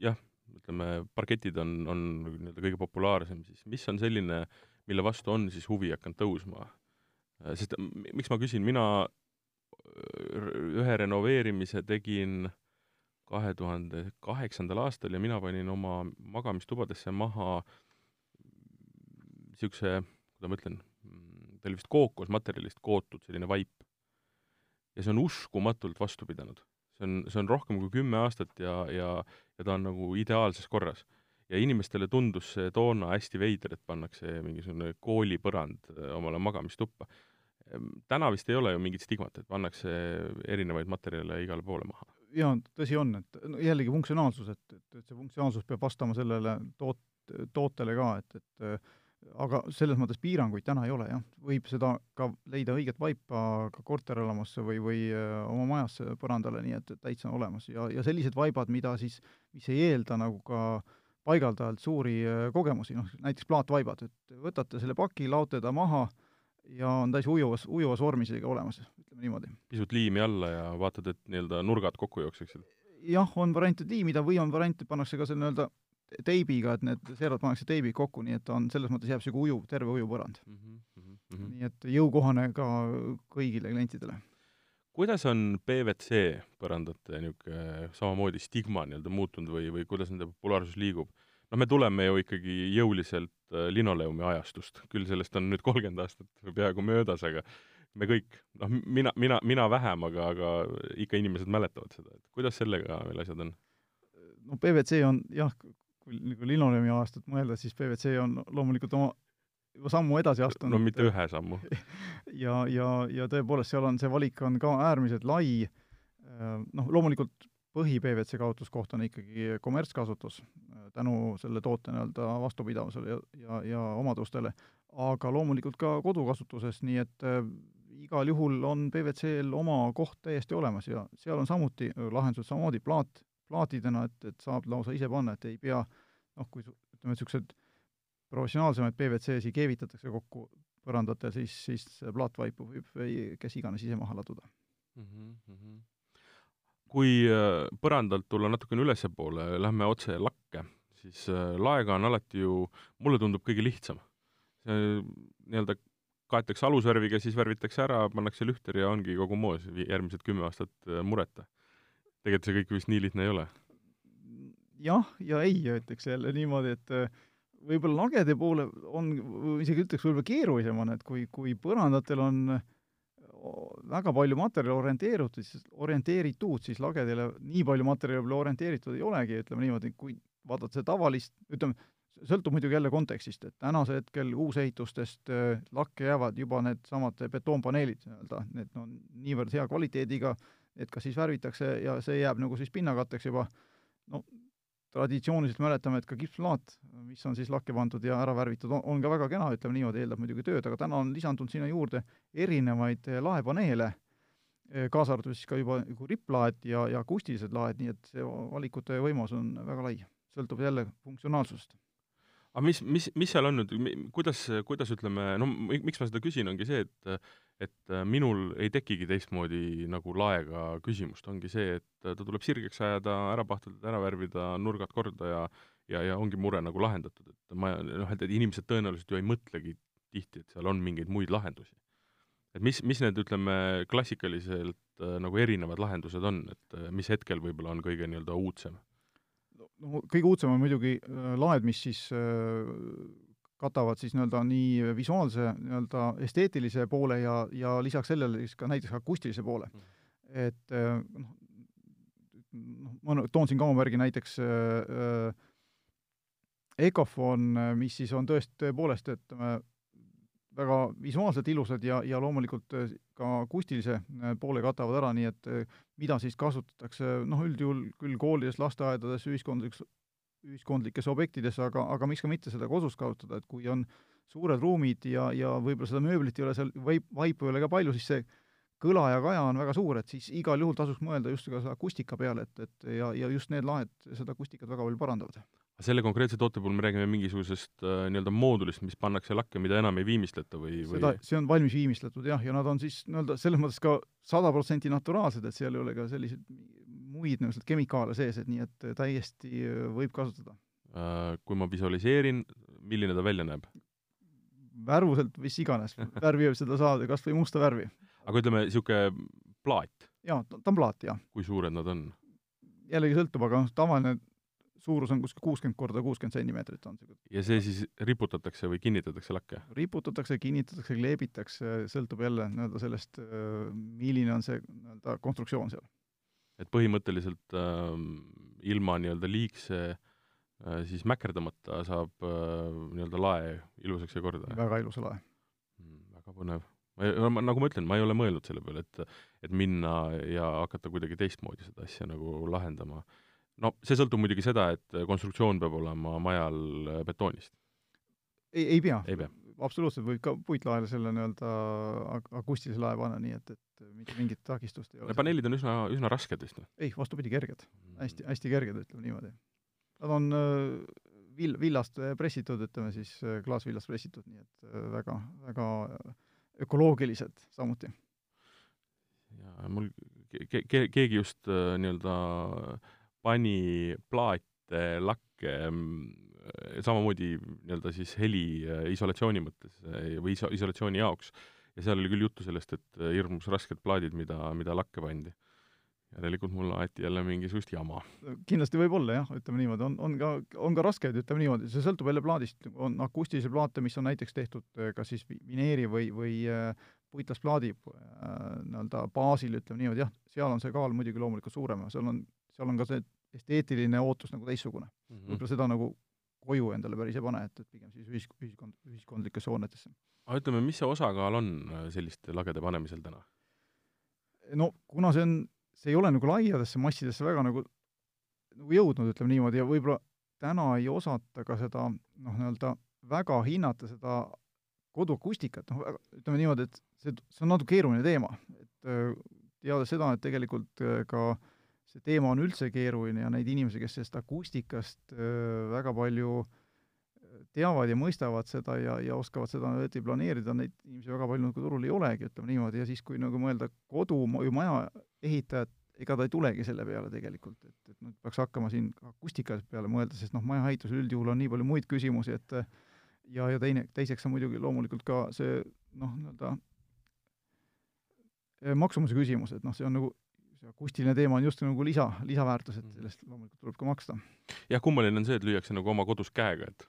jah, ütleme, parketid on, on nii-öelda kõige populaarsem, siis mis on selline, mille vastu on siis huvi hakanud tõusma? sest miks ma küsin, mina ühe renoveerimise tegin äh, kahe tuhande kaheksandal aastal ja mina panin oma magamistubadesse maha niisuguse, kuidas ma ütlen, ta oli vist kookosmaterjalist kootud selline vaip. ja see on uskumatult vastu pidanud. see on, see on rohkem kui kümme aastat ja, ja, ja ta on nagu ideaalses korras. ja inimestele tundus see toona hästi veider, et pannakse mingisugune koolipõrand äh, omale magamistuppa. Ehm, täna vist ei ole ju mingit stigmat, et pannakse erinevaid materjale igale poole maha jaa, tõsi on, et jällegi funktsionaalsus, et, et, et see funktsionaalsus peab vastama sellele toot-, tootele ka, et, et aga selles mõttes piiranguid täna ei ole jah, võib seda ka leida õiget vaipa ka korterelamusse või, või oma majasse põrandale, nii et täitsa on olemas. Ja, ja sellised vaibad, mida siis, mis ei eelda nagu ka paigaldajalt suuri kogemusi, noh näiteks plaatvaibad, et võtate selle paki, laote ta maha äh,, ja on täis ujuvas, ujuvas vormis ikka olemas, ütleme niimoodi. pisut liimi alla ja vaatad, et nii-öelda nurgad kokku jookseksid? jah, on variant, et liimida või on variant, et pannakse ka selle nii-öelda teibiga, et need servad pannakse teibi kokku, nii et ta on, selles mõttes jääb niisugune ujuv, terve ujuv põrand mm. -hmm, mm -hmm. nii et jõukohane ka kõigile klientidele. kuidas on PVC põrandate niisugune samamoodi stigma nii-öelda muutunud või, või kuidas nende populaarsus liigub? Noh, me tuleme ju ikkagi jõuliselt äh, linoleumi ajastust, küll sellest on nüüd kolmkümmend aastat peaaegu möödas, aga me kõik, noh, mina, mina, mina vähem, aga, aga ikka inimesed mäletavad seda, et kuidas sellega meil asjad on? no PVC on jah, kui nagu linoleumi ajastut mõelda, siis PVC on loomulikult oma juba sammu edasi astunud. no mitte ühe sammu. ja, ja, ja tõepoolest, seal on, see valik on ka äärmiselt lai, äh, noh, loomulikult põhi-PVC kaotuskoht on ikkagi kommertskasutus äh, tänu selle toote nii-öelda vastupidavusele ja, ja, ja omadustele, aga loomulikult ka kodukasutuses, nii et äh, igal juhul on PVC-l oma koht täiesti olemas ja seal on samuti äh, lahendused samamoodi plaat, plaatidena, et, et saab lausa ise panna, et ei pea noh, kui ütleme, niisugused professionaalsemaid PVC-si keevitatakse kokku põrandatel, siis, siis plaatvaipu võib kes iganes ise maha laduda mm. -hmm kui äh, põrandalt tulla natukene ülespoole, lähme otse lakke, siis äh, laega on alati ju, mulle tundub kõige lihtsam. nii-öelda kaetakse alusvärviga, siis värvitakse ära, pannakse lühter ja ongi kogu moos järgmised kümme aastat äh, mureta. tegelikult see kõik vist nii lihtne ei ole. jah ja ei, ütleks jälle niimoodi, et võib-olla lagede poole on, isegi ütleks võib-olla keerulisem on, et kui, kui põrandatel on väga palju materjali orienteeritud, siis orienteeritud, siis lagedele nii palju materjali võib-olla orienteeritud ei olegi, ütleme niimoodi, kui vaadata seda tavalist, ütleme, sõltub muidugi jälle kontekstist, et tänasel hetkel uusehitustest äh, lakke jäävad juba needsamad betoonpaneelid nii-öelda, need on niivõrd hea kvaliteediga, et kas siis värvitakse ja see jääb nagu siis pinnakatteks juba, no traditsiooniliselt mäletame, et ka kipsplaat, mis on siis lakke pandud ja ära värvitud, on ka väga kena, ütleme niimoodi, eeldab muidugi tööd, aga täna on lisandunud sinna juurde erinevaid eh, laepaneele, eh, kaasa arvatud siis ka juba nagu ripplaed ja, ja akustilised laed, nii et see valikute võimalus on väga lai, sõltub jälle funktsionaalsusest. Aga mis, mis, mis seal on nüüd, kuidas, kuidas ütleme, no miks ma seda küsin, ongi see, et et minul ei tekigi teistmoodi nagu laega küsimust, ongi see, et ta tuleb sirgeks ajada, ära pahtelda, ära värvida, nurgad korda ja ja, ja ongi mure nagu lahendatud, et ma noh, et, et inimesed tõenäoliselt ju ei mõtlegi tihti, et seal on mingeid muid lahendusi. et mis, mis need, ütleme, klassikaliselt äh, nagu erinevad lahendused on, et mis hetkel võib-olla on kõige nii-öelda uudsem? no kõige uudsem on muidugi äh, laed, mis siis äh, katavad siis nii-öelda nii visuaalse nii-öelda esteetilise poole ja, ja lisaks sellele siis ka näiteks akustilise poole. Mm.. et äh, noh, noh, ma toon siin kaubamärgi näiteks äh, Ecofon, mis siis on tõesti tõepoolest, ütleme, väga visuaalselt ilusad ja, ja loomulikult ka akustilise poole katavad ära, nii et mida siis kasutatakse noh, üldjuhul küll koolides, lasteaedades, ühiskondlikes, ühiskondlikes objektides, aga, aga miks ka mitte seda kodus kasutada, et kui on suured ruumid ja, ja võib-olla seda mööblit ei ole seal, vaip, vaipu ei ole ka palju, siis see kõla ja kaja on väga suur, et siis igal juhul tasuks mõelda just ka akustika peale, et, et ja, ja just need lahed seda akustikat väga palju parandavad. selle konkreetse toote puhul me räägime mingisugusest äh, nii-öelda moodulist, mis pannakse lakke, mida enam ei viimistleta või, või...? seda, see on valmis viimistletud jah, ja nad on siis nii-öelda selles mõttes ka sada protsenti naturaalsed, et seal ei ole ka selliseid muid niisuguseid kemikaale sees, et nii et täiesti äh, võib kasutada äh,. Kui ma visualiseerin, milline ta välja näeb? värvuselt mis iganes, värvi võib seda saada, kas või musta värvi. aga ütleme, niisugune plaat? jaa, ta on plaat, jah. kui suured nad on? jällegi sõltub, aga noh, tavaline suurus on kuskil kuuskümmend korda kuuskümmend sentimeetrit on see. ja see siis riputatakse või kinnitatakse lakke? riputatakse, kinnitatakse, kleebitakse, sõltub jälle nii-öelda sellest, äh, milline on see nii-öelda konstruktsioon seal. Et põhimõtteliselt äh, ilma nii-öelda liigse äh, siis mäkerdamata saab äh, nii-öelda lae ilusaks ja korda? väga ilusa lae mm,. väga põnev. ma, ma, nagu ma ütlen, ma ei ole mõelnud selle peale, et et minna ja hakata kuidagi teistmoodi seda asja nagu lahendama no see sõltub muidugi seda, et konstruktsioon peab olema majal betoonist. ei, ei pea. ei pea? Absoluutselt, võib ka puitlaele selle nii-öelda akustilise lae panna, nii et, et mitte mingit takistust ei ole. paneelid on üsna, üsna rasked vist või? ei, vastupidi, kerged mm.. hästi, hästi kerged, ütleme niimoodi. Nad on äh, vill, villast pressitud, ütleme siis äh, klaasvillast pressitud, nii et äh, väga, väga ökoloogilised samuti. ja mul ke-, ke-, keegi just nii-öelda äh, pani plaate, lakke mm, samamoodi nii-öelda siis heliisolatsiooni mõttes eh, või iso-, isolatsiooni jaoks. ja seal oli küll juttu sellest, et hirmus rasked plaadid, mida, mida lakke pandi. järelikult mul aeti jälle mingisugust jama. kindlasti võib olla jah, ütleme niimoodi, on, on ka, on ka raskeid, ütleme niimoodi, see sõltub jälle plaadist, on akustilisi plaate, mis on näiteks tehtud eh, kas siis vineeri või, või puitlasplaadi nii-öelda baasil, ütleme niimoodi, jah, seal on see kaal muidugi loomulikult suurem, seal on seal on ka see esteetiline ootus nagu teistsugune mm -hmm.. võib-olla seda nagu koju endale päris ei pane, et, et pigem siis ühisk-, ühiskond, ühiskondlikesse hoonetesse. aga ütleme, mis see osakaal on äh, selliste lagede panemisel täna? no kuna see on, see ei ole nagu laiadesse massidesse väga nagu, nagu jõudnud, ütleme niimoodi, ja võib-olla täna ei osata ka seda noh, nii-öelda väga hinnata seda koduakustikat, noh, ütleme niimoodi, et see, see on natuke keeruline teema, et äh, teades seda, et tegelikult äh, ka äh, see teema on üldse keeruline ja neid inimesi, kes sellest akustikast väga palju teavad ja mõistavad seda ja, ja oskavad seda õieti planeerida, neid inimesi väga palju nagu turul ei olegi, ütleme niimoodi, ja siis, kui nagu mõelda kodu või maja ehitajat, ega ta ei tulegi selle peale tegelikult, et, et nüüd peaks hakkama siin akustika peale mõelda, sest noh, maja ehitusel üldjuhul on nii palju muid küsimusi, et ja, ja teine, teiseks on muidugi loomulikult ka see noh, nii-öelda maksumuse küsimus, et noh, see on nagu see akustiline teema on just nagu lisa, lisaväärtus, et mhm. sellest loomulikult tuleb ka maksta. jah, kummaline on see, et lüüakse nagu oma kodus käega, et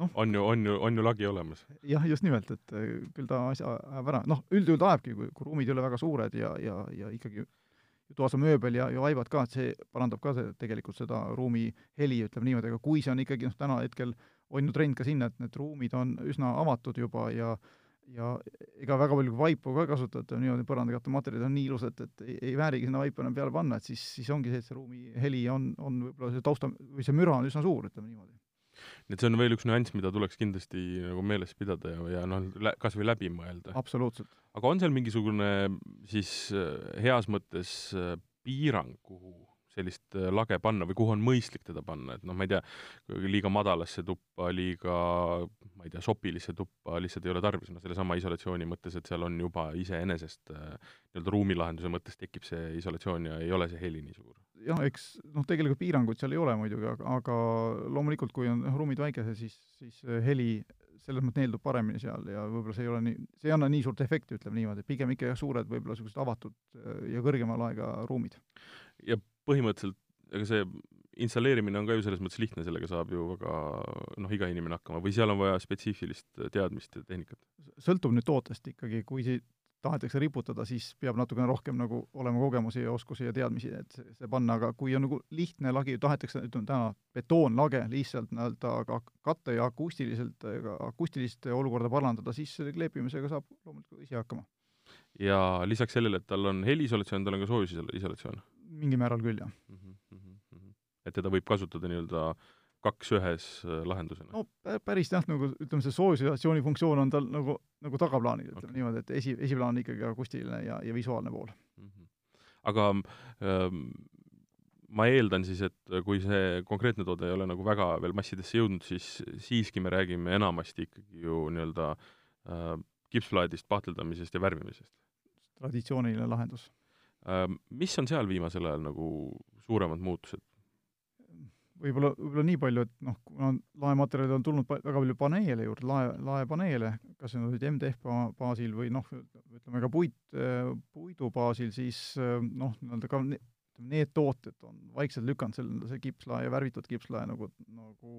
noh, on ju, on ju, on ju lagi olemas. jah, just nimelt, et äh, küll ta asja ajab ära, noh, üldjuhul ta ajabki, kui, kui ruumid ei ole väga suured ja, ja, ja ikkagi toas on mööbel ja, ja vaibad ka, et see parandab ka see, tegelikult seda ruumi heli, ütleme niimoodi, aga kui see on ikkagi noh, täna hetkel on ju trend ka sinna, et need ruumid on üsna avatud juba ja ja ega väga palju vaipu ka kasutada, niimoodi põrandakattematerjalid on nii ilusad, et ei, ei väärigi sinna vaipu enam peale panna, et siis, siis ongi see, et see ruumi heli on, on võib-olla see tausta, või see müra on üsna suur, ütleme niimoodi. nii et see on veel üks nüanss, mida tuleks kindlasti nagu meeles pidada ja, ja noh, kas või läbi mõelda. absoluutselt. aga on seal mingisugune siis äh, heas mõttes äh, piirang, kuhu sellist äh, lage panna või kuhu on mõistlik teda panna, et noh, ma ei tea, liiga madalasse tuppa, liiga ma ei tea, sopilisse tuppa lihtsalt ei ole tarvis, noh sellesama isolatsiooni mõttes, et seal on juba iseenesest äh, nii-öelda ruumilahenduse mõttes tekib see isolatsioon ja ei ole see heli nii suur. jah, eks noh, tegelikult piiranguid seal ei ole muidugi, aga, aga loomulikult, kui on ruumid väikesed, siis, siis heli selles mõttes neeldub paremini seal ja võib-olla see ei ole nii, see ei anna nii suurt efekti, ütleme niimoodi, pigem ikka jah, suured võib-olla niisugused avatud äh, ja kõrgema laega ruumid. ja põhimõtteliselt ega see installeerimine on ka ju selles mõttes lihtne, sellega saab ju väga noh, iga inimene hakkama või seal on vaja spetsiifilist teadmist ja tehnikat? sõltub nüüd tootest ikkagi, kui si-, tahetakse riputada, siis peab natukene rohkem nagu olema kogemusi ja oskusi ja teadmisi, et see, see panna, aga kui on nagu lihtne lagi, tahetakse, ütleme täna, betoonlage lihtsalt nii-öelda ka katte ja akustiliselt, akustilist olukorda parandada, siis selle kleepimisega saab loomulikult ise hakkama. ja lisaks sellele, et tal on heliisolatsioon, tal on ka soojusisolatsioon? Mingil määral küll, jah mm. -hmm. et teda võib kasutada nii-öelda kaks ühes äh, lahendusena? no päris jah, nagu ütleme, see soojusisolatsiooni funktsioon on tal nagu, nagu tagaplaanil, ütleme okay. niimoodi, et esi, esiplaan on ikkagi akustiline ja, ja visuaalne pool mm. -hmm. aga ähm, ma eeldan siis, et kui see konkreetne toode ei ole nagu väga veel massidesse jõudnud, siis siiski me räägime enamasti ikkagi ju nii-öelda äh, kipsplaadist, pahteldamisest ja värvimisest. traditsiooniline lahendus mis on seal viimasel ajal nagu suuremad muutused? võib-olla, võib-olla nii palju, et noh, kuna laematerjalid on tulnud väga palju paneele juurde, lae, laepaneele, kas need olid MDF baasil või noh, ütleme ka puit, puidu baasil, siis noh, nii-öelda ka ütleme, need tooted on vaikselt lükanud selle, see kipslae ja värvitud kipslae nagu, nagu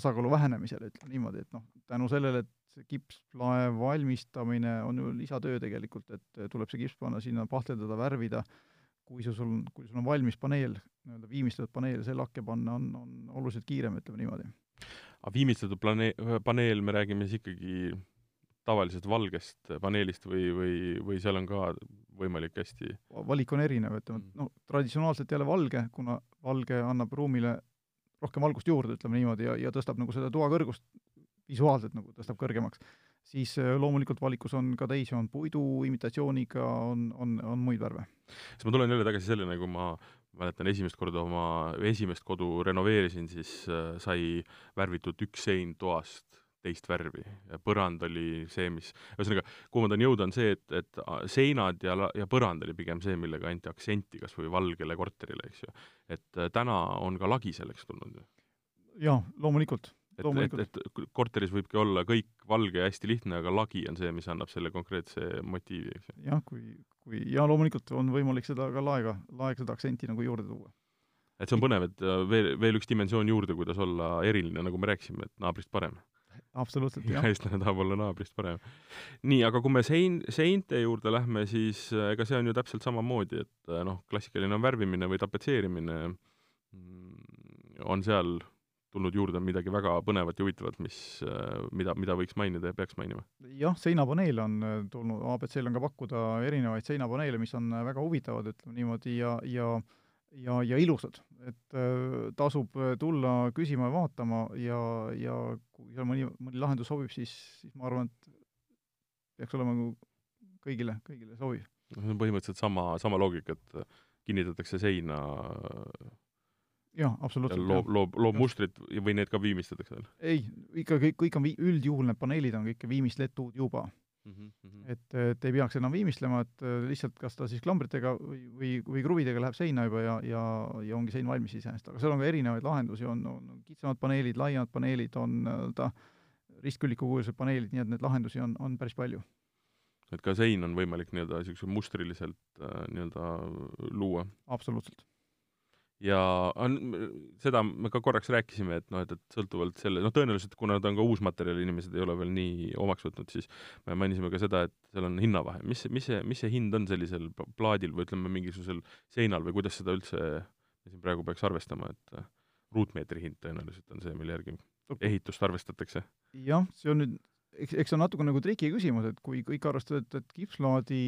osakaalu vähenemisele, ütleme niimoodi, et noh, tänu sellele, et see kipslae valmistamine on ju lisatöö tegelikult, et tuleb see kips panna sinna, pahteldada, värvida, kui see sul, kui sul on valmis paneel, nii-öelda viimistletud paneel, see lakke panna on, on oluliselt kiirem, ütleme niimoodi. aga viimistletud plane-, paneel, me räägime siis ikkagi tavalisest valgest paneelist või, või, või seal on ka võimalik hästi valik on erinev, ütleme, et noh, traditsionaalselt jälle valge, kuna valge annab ruumile rohkem valgust juurde, ütleme niimoodi, ja, ja tõstab nagu seda toa kõrgust visuaalselt nagu tõstab kõrgemaks, siis äh, loomulikult valikus on ka teisi, on puidu imitatsiooniga, on, on, on muid värve. siis ma tulen jälle tagasi selleni, kui ma mäletan esimest korda oma, esimest kodu renoveerisin, siis äh, sai värvitud üks sein toast teist värvi ja põrand oli see, mis, ühesõnaga, kuhu ma tahan jõuda, on see, et, et seinad ja, ja põrand oli pigem see, millega anti aktsenti kas või valgele korterile, eks ju. et äh, täna on ka lagi selleks tulnud ju. jaa, loomulikult et, et, et korteris võibki olla kõik valge ja hästi lihtne, aga lagi on see, mis annab selle konkreetse motiivi, eks ju. jah, kui, kui, ja loomulikult on võimalik seda ka laega, laega seda aktsenti nagu juurde tuua. et see on põnev, et äh, veel, veel üks dimensioon juurde, kuidas olla eriline, nagu me rääkisime, et naabrist parem. absoluutselt, jah. ja eestlane tahab olla naabrist parem. nii, aga kui me sein, seinte juurde lähme, siis äh, ega see on ju täpselt samamoodi, et äh, noh, klassikaline on värvimine või tapetseerimine, mm, on seal tulnud juurde midagi väga põnevat ja huvitavat, mis, äh, mida, mida võiks mainida ja peaks mainima? jah, seinapaneele on äh, tulnud, abc-l on ka pakkuda erinevaid seinapaneele, mis on äh, väga huvitavad, ütleme niimoodi, ja, ja ja, ja ilusad. et tasub tulla küsima ja vaatama ja, ja kui seal mõni, mõni lahendus sobib, siis, siis ma arvan, et peaks olema nagu kõigile, kõigile sobiv. see on põhimõtteliselt sama, sama loogika, et kinnitatakse seina jah, absoluutselt. loob, loob, loob mustrit või need ka viimistletakse veel? ei, ikka kõik, kõik on vii-, üldjuhul need paneelid on kõik viimistletud juba mm. -hmm. et, et ei peaks enam viimistlema, et äh, lihtsalt kas ta siis klambritega või, või, või kruvidega läheb seina juba ja, ja, ja ongi sein valmis iseenesest, aga seal on ka erinevaid lahendusi, on, on kitsamad paneelid, laiemad paneelid, on nii-öelda ristkülikukujulised paneelid, nii et neid lahendusi on, on päris palju et ka sein on võimalik nii-öelda niisuguse mustriliselt äh, nii-öelda luua? absoluutselt ja on, seda me ka korraks rääkisime, et noh, et, et sõltuvalt selle, noh tõenäoliselt kuna ta on ka uus materjal, inimesed ei ole veel nii omaks võtnud, siis me mainisime ka seda, et seal on hinnavahe. mis, mis see, mis see hind on sellisel plaadil või ütleme, mingisugusel seinal või kuidas seda üldse me siin praegu peaks arvestama, et ruutmeetri hind tõenäoliselt on see, mille järgi ehitust arvestatakse? jah, see on nüüd eks, eks see on natuke nagu triki küsimus, et kui kõik arvestavad, et, et kipslaadi,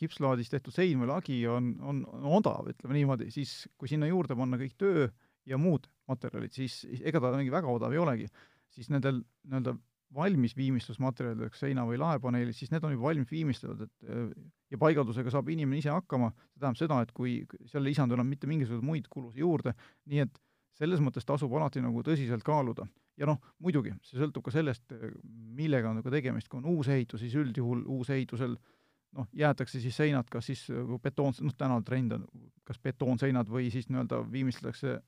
kipslaadist tehtud sein või lagi on, on, on odav, ütleme niimoodi, siis kui sinna juurde panna kõik töö ja muud materjalid, siis ega ta mingi väga odav ei olegi. siis nendel nii-öelda valmis viimistlusmaterjalideks, seina- või laepaneelid, siis need on juba valmis viimistletud, et ja paigaldusega saab inimene ise hakkama, see tähendab seda, et kui seal ei lisandu enam mitte mingisuguseid muid kulusid juurde, nii et selles mõttes tasub alati nagu tõsiselt kaaluda. Ja noh, muidugi, see sõltub ka sellest, millega on nagu tegemist, kui on uus ehitus, siis üldjuhul uusehitusel noh, jäetakse siis seinad kas siis betoon, noh täna trend on kas betoonseinad või siis nii-öelda viimistletakse,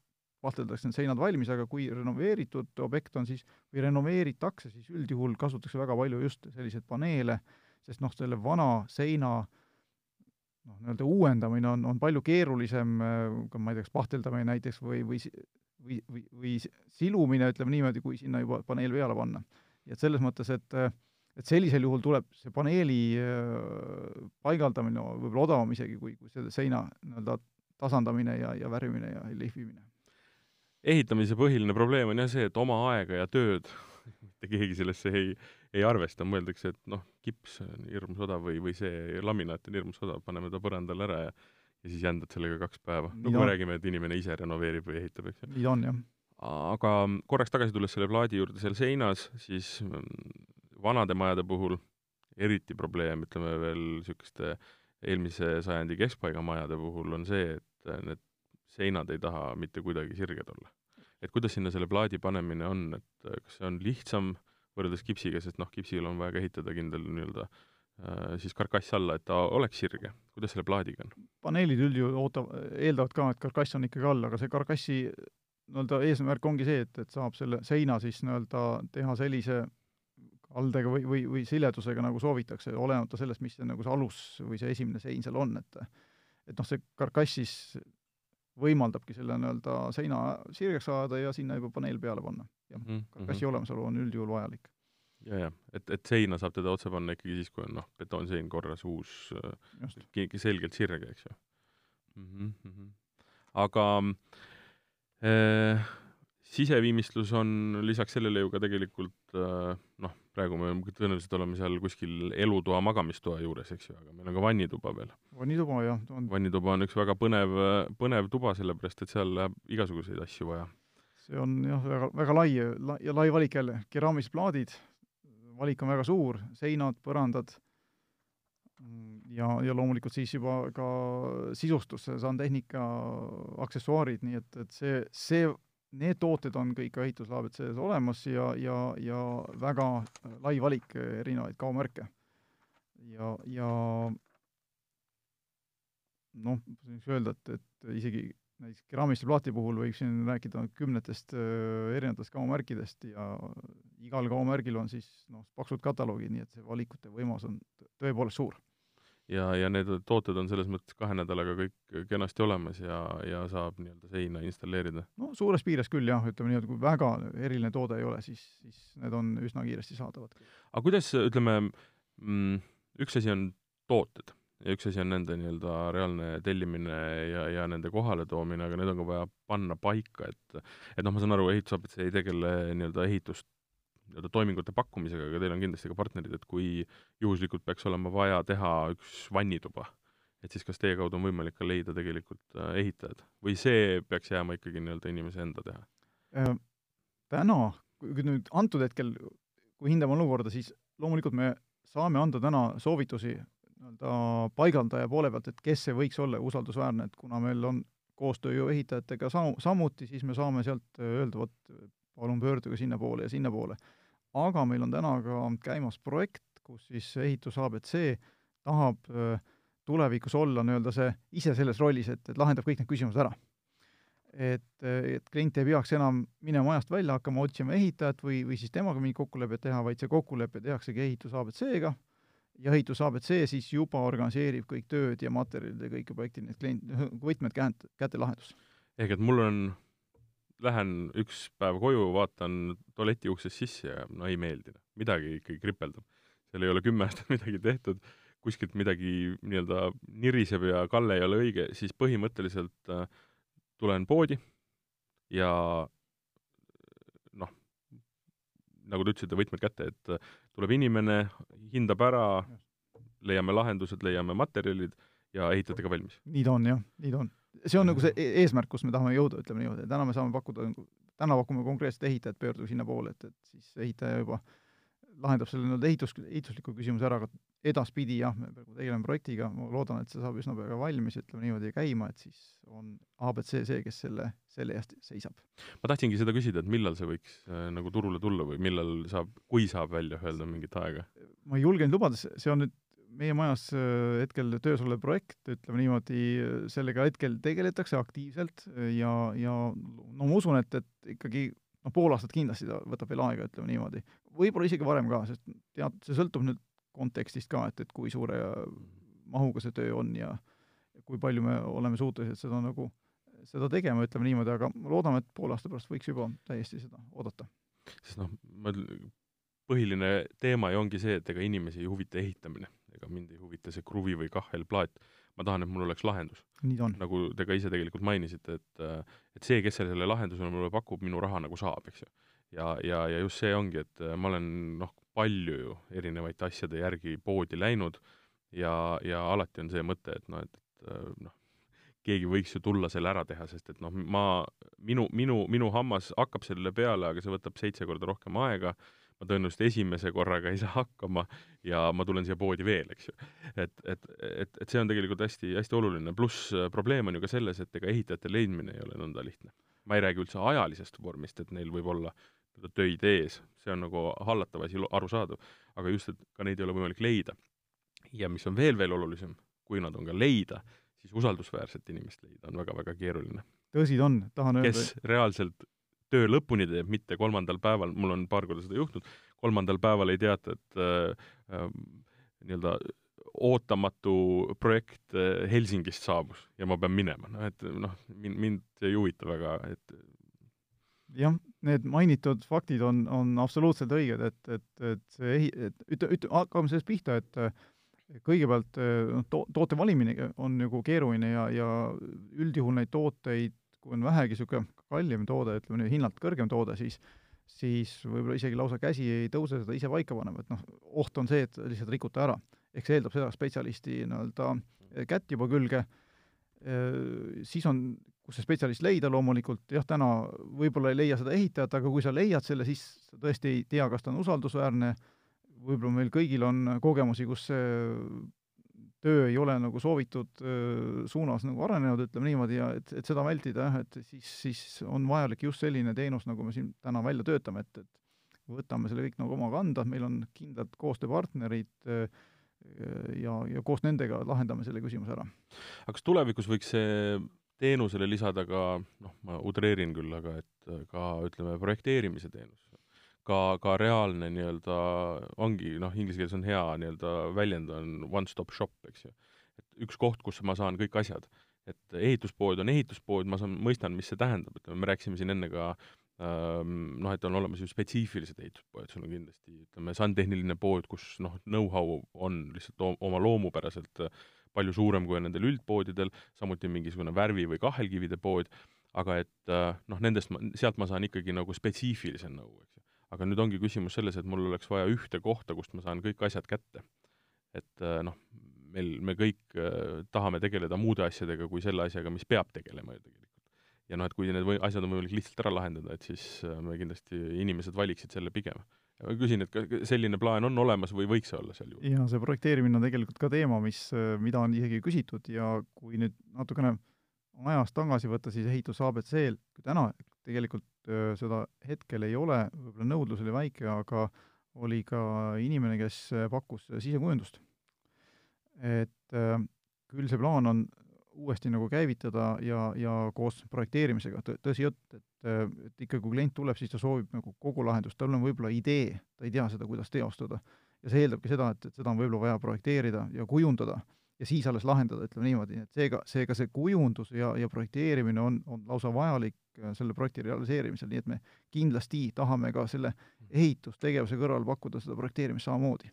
vahteldakse need seinad valmis, aga kui renoveeritud objekt on siis, või renoveeritakse, siis üldjuhul kasutatakse väga palju just selliseid paneele, sest noh, selle vana seina noh, nii-öelda uuendamine on, on palju keerulisem, ka ma ei tea, kas pahteldamine näiteks või, või või, või, või silumine, ütleme niimoodi, kui sinna juba paneel peale panna. et selles mõttes, et et sellisel juhul tuleb see paneeli paigaldamine võib-olla odavam isegi kui, kui selle seina nii-öelda tasandamine ja, ja värvimine ja lihvimine. ehitamise põhiline probleem on jah see, et oma aega ja tööd mitte keegi sellesse ei, ei arvesta, mõeldakse, et noh, kips on hirmus odav või, või see laminaat on hirmus odav, paneme ta põrandale ära ja ja siis jändad sellega kaks päeva. no kui me räägime, et inimene ise renoveerib või ehitab, eks ju. nii on, jah. aga korraks tagasi tulles selle plaadi juurde seal seinas, siis mm, vanade majade puhul eriti probleem, ütleme veel niisuguste eelmise sajandi keskpaiga majade puhul on see, et need seinad ei taha mitte kuidagi sirged olla. et kuidas sinna selle plaadi panemine on, et kas see on lihtsam võrreldes kipsiga, sest noh, kipsil on vaja ka ehitada kindel nii-öelda äh, Äh, siis karkass alla, et ta oleks sirge. kuidas selle plaadiga on? paneelid üldjuhul ootav, eeldavad ka, et karkass on ikkagi all, aga see karkassi nii-öelda eesmärk ongi see, et, et saab selle seina siis nii-öelda teha sellise kaldega või, või, või siledusega, nagu soovitakse, olenemata sellest, mis see nagu see alus või see esimene sein seal on, et et noh, see karkass siis võimaldabki selle nii-öelda seina sirgeks ajada ja sinna juba paneel peale panna. jah mm, -hmm. karkassi mhm. olemasolu on üldjuhul vajalik ja, ja et, et seina saab teda otse panna ikkagi siis, kui on noh, betoonsein korras, uus, keegi selgelt sirge, eks ju mm. -hmm. aga äh, siseviimistlus on lisaks sellele ju ka tegelikult äh, noh, praegu me tõenäoliselt oleme seal kuskil elutoa, magamistoa juures, eks ju, aga meil on ka vannituba veel. vannituba, jah on.... vannituba on üks väga põnev, põnev tuba, sellepärast et seal läheb igasuguseid asju vaja. see on jah, väga, väga lai ja lai valik jälle, keraamilised plaadid, valik on väga suur, seinad, põrandad ja, ja loomulikult siis juba ka sisustus, sandtehnika, aksessuaarid, nii et, et see, see, need tooted on kõik ehituslaabid sees olemas ja, ja, ja väga lai valik erinevaid kaomärke. ja, ja noh, võiks öelda, et, et isegi näiteks keraamiliste plaati puhul võiksin rääkida kümnetest erinevatest kaumärkidest ja igal kaumärgil on siis noh, paksud kataloogid, nii et see valikute võimalus on tõepoolest suur. ja, ja need tooted on selles mõttes kahe nädalaga kõik kenasti olemas ja, ja saab nii-öelda seina installeerida? no suures piires küll jah, ütleme nii, et kui väga eriline toode ei ole, siis, siis need on üsna kiiresti saadavad. aga kuidas, ütleme mm,, üks asi on tooted ja üks asi on nende nii-öelda reaalne tellimine ja, ja nende kohaletoomine, aga need on ka vaja panna paika, et et noh, ma saan aru, ehitusabits ei tegele nii-öelda ehitust nii-öelda toimingute pakkumisega, aga teil on kindlasti ka partnerid, et kui juhuslikult peaks olema vaja teha üks vannituba, et siis kas teie kaudu on võimalik ka leida tegelikult äh, ehitajad või see peaks jääma ikkagi nii-öelda inimese enda teha? Äh, täna, kui nüüd antud hetkel, kui hindame olukorda, siis loomulikult me saame anda täna soovitusi nii-öelda paigaldaja poole pealt, et kes see võiks olla usaldusväärne, et kuna meil on koostöö ju ehitajatega samu, samuti, siis me saame sealt öelda, vot palun pöörduge sinnapoole ja sinnapoole. aga meil on täna ka käimas projekt, kus siis ehitus abc tahab tulevikus olla nii-öelda see ise selles rollis, et, et lahendab kõik need küsimused ära. et, et klient ei peaks enam minema majast välja, hakkama otsima ehitajat või, või siis temaga mingit kokkulepet teha, vaid see kokkulepe tehaksegi ehitus abc-ga ja ehitus abc siis juba organiseerib kõik tööd ja materjalid ja kõik objekti need klient, võtmed käent-, käte lahendus. ehk et mul on, lähen üks päev koju, vaatan tualeti uksest sisse ja no ei meeldi, midagi ikkagi kripeldab. seal ei ole kümme aastat midagi tehtud, kuskilt midagi nii-öelda niriseb ja kalle ei ole õige, siis põhimõtteliselt äh, tulen poodi ja noh, nagu te ütlesite, võtmed kätte, et äh, tuleb inimene, hindab ära, leiame lahendused, leiame materjalid ja ehitate ka valmis. nii ta on jah, nii ta on. see on nagu see e-, eesmärk, kus me tahame jõuda, ütleme niimoodi, täna me saame pakkuda, täna pakume konkreetset ehitajat, pöörduge sinnapoole, et, et siis ehitaja juba lahendab selle nii-öelda ehitus, ehitusliku küsimuse ära, aga edaspidi jah, me praegu tegeleme projektiga, ma loodan, et see saab üsna pea valmis, ütleme niimoodi, käima, et siis on abc see, kes selle, selle eest seisab. ma tahtsingi seda küsida, et millal see võiks äh, nagu turule tulla või millal saab, kui saab välja öelda mingit aega? ma ei julgenud lubada, see on nüüd meie majas äh, hetkel töös olev projekt, ütleme niimoodi, sellega hetkel tegeletakse aktiivselt ja, ja no ma usun, et, et ikkagi noh, pool aastat kindlasti ta võtab veel aega, ütleme niimoodi. võib-olla isegi varem ka, sest tead, see sõltub nüüd kontekstist ka, et, et kui suure mahuga see töö on ja kui palju me oleme suutelised seda nagu, seda tegema, ütleme niimoodi, aga loodame, et poole aasta pärast võiks juba täiesti seda oodata. sest noh, ma, põhiline teema ju ongi see, et ega inimesi ei huvita ehitamine, ega mind ei huvita see kruvi või kahhelplaat, ma tahan, et mul oleks lahendus. nagu te ka ise tegelikult mainisite, et et see, kes selle lahenduse mulle pakub, minu raha nagu saab, eks ju. ja, ja, ja just see ongi, et ma olen noh, palju ju erinevate asjade järgi poodi läinud ja, ja alati on see mõte, et noh, et, et noh, keegi võiks ju tulla selle ära teha, sest et noh, ma, minu, minu, minu hammas hakkab sellele peale, aga see võtab seitse korda rohkem aega, ma tõenäoliselt esimese korraga ei saa hakkama ja ma tulen siia poodi veel, eks ju. et, et, et, et see on tegelikult hästi, hästi oluline, pluss probleem on ju ka selles, et ega ehitajate leidmine ei ole nõnda lihtne. ma ei räägi üldse ajalisest vormist, et neil võib olla töid ees, see on nagu hallatav asi, arusaadav, aga just, et ka neid ei ole võimalik leida. ja mis on veel, veel olulisem, kui nad on ka leida, siis usaldusväärset inimest leida on väga-väga keeruline. tõsi ta on, tahan öelda kes reaalselt töö lõpuni teeb, mitte kolmandal päeval, mul on paar korda seda juhtunud, kolmandal päeval ei teata, et äh, äh, nii-öelda ootamatu projekt äh, Helsingist saabus ja ma pean minema, noh et noh, mind, mind ei huvita väga, et jah, need mainitud faktid on, on absoluutselt õiged, et, et, et see ehi-, et ütle, ütle, hakkame sellest pihta, et kõigepealt noh, to-, toote valimine on nagu keeruline ja, ja üldjuhul neid tooteid, kui on vähegi niisugune kallim toode, ütleme nüüd hinnalt kõrgem toode, siis siis võib-olla isegi lausa käsi ei tõuse seda ise paika panema, et noh, oht on see, et lihtsalt rikute ära. ehk see eeldab seda spetsialisti nii-öelda kätt juba külge, siis on kus see spetsialist leida, loomulikult jah, täna võib-olla ei leia seda ehitajat, aga kui sa leiad selle, siis sa tõesti ei tea, kas ta on usaldusväärne, võib-olla meil kõigil on kogemusi, kus see töö ei ole nagu soovitud suunas nagu arenenud, ütleme niimoodi, ja et, et seda vältida jah, et siis, siis on vajalik just selline teenus, nagu me siin täna välja töötame, et, et võtame selle kõik nagu oma kanda, meil on kindlad koostööpartnerid ja, ja koos nendega lahendame selle küsimuse ära. aga kas tulevikus võiks see teenusele lisada ka, noh, ma utreerin küll, aga et äh, ka ütleme, projekteerimise teenus. ka, ka reaalne nii-öelda, ongi noh, inglise keeles on hea nii-öelda väljend on one-stop shop, eks ju. et üks koht, kus ma saan kõik asjad. et ehituspood on ehituspood, ma saan, mõistan, mis see tähendab, ütleme, me rääkisime siin enne ka ähm, noh, et on olemas ju spetsiifilised ehituspoed, sul on kindlasti ütleme, sandtehniline pood, kus noh, know-how on lihtsalt oma loomupäraselt palju suurem, kui on nendel üldpoodidel, samuti mingisugune värvi- või kahelkivide pood, aga et äh, noh, nendest ma, sealt ma saan ikkagi nagu spetsiifilise nõu, eks ju. aga nüüd ongi küsimus selles, et mul oleks vaja ühte kohta, kust ma saan kõik asjad kätte. et äh, noh, meil, me kõik äh, tahame tegeleda muude asjadega kui selle asjaga, mis peab tegelema ju tegelikult. ja noh, et kui need või, asjad on võimalik lihtsalt ära lahendada, et siis me kindlasti, inimesed valiksid selle pigem ma küsin, et kas selline plaan on olemas või võiks olla seal juures? jaa, see projekteerimine on tegelikult ka teema, mis, mida on isegi küsitud ja kui nüüd natukene ajas tagasi võtta, siis ehitus abc-l, kui täna tegelikult seda hetkel ei ole, võib-olla nõudlus oli väike, aga oli ka inimene, kes pakkus sisekujundust. et küll see plaan on uuesti nagu käivitada ja, ja koos projekteerimisega, tõsi jutt, et, et ikka kui klient tuleb, siis ta soovib nagu kogu lahendust, tal on võib-olla idee, ta ei tea seda, kuidas teostada. ja see eeldabki seda, et, et seda on võib-olla vaja projekteerida ja kujundada ja siis alles lahendada, ütleme niimoodi, et seega, seega see kujundus ja, ja projekteerimine on, on lausa vajalik äh, selle projekti realiseerimisel, nii et me kindlasti tahame ka selle ehitustegevuse kõrval pakkuda seda projekteerimist samamoodi.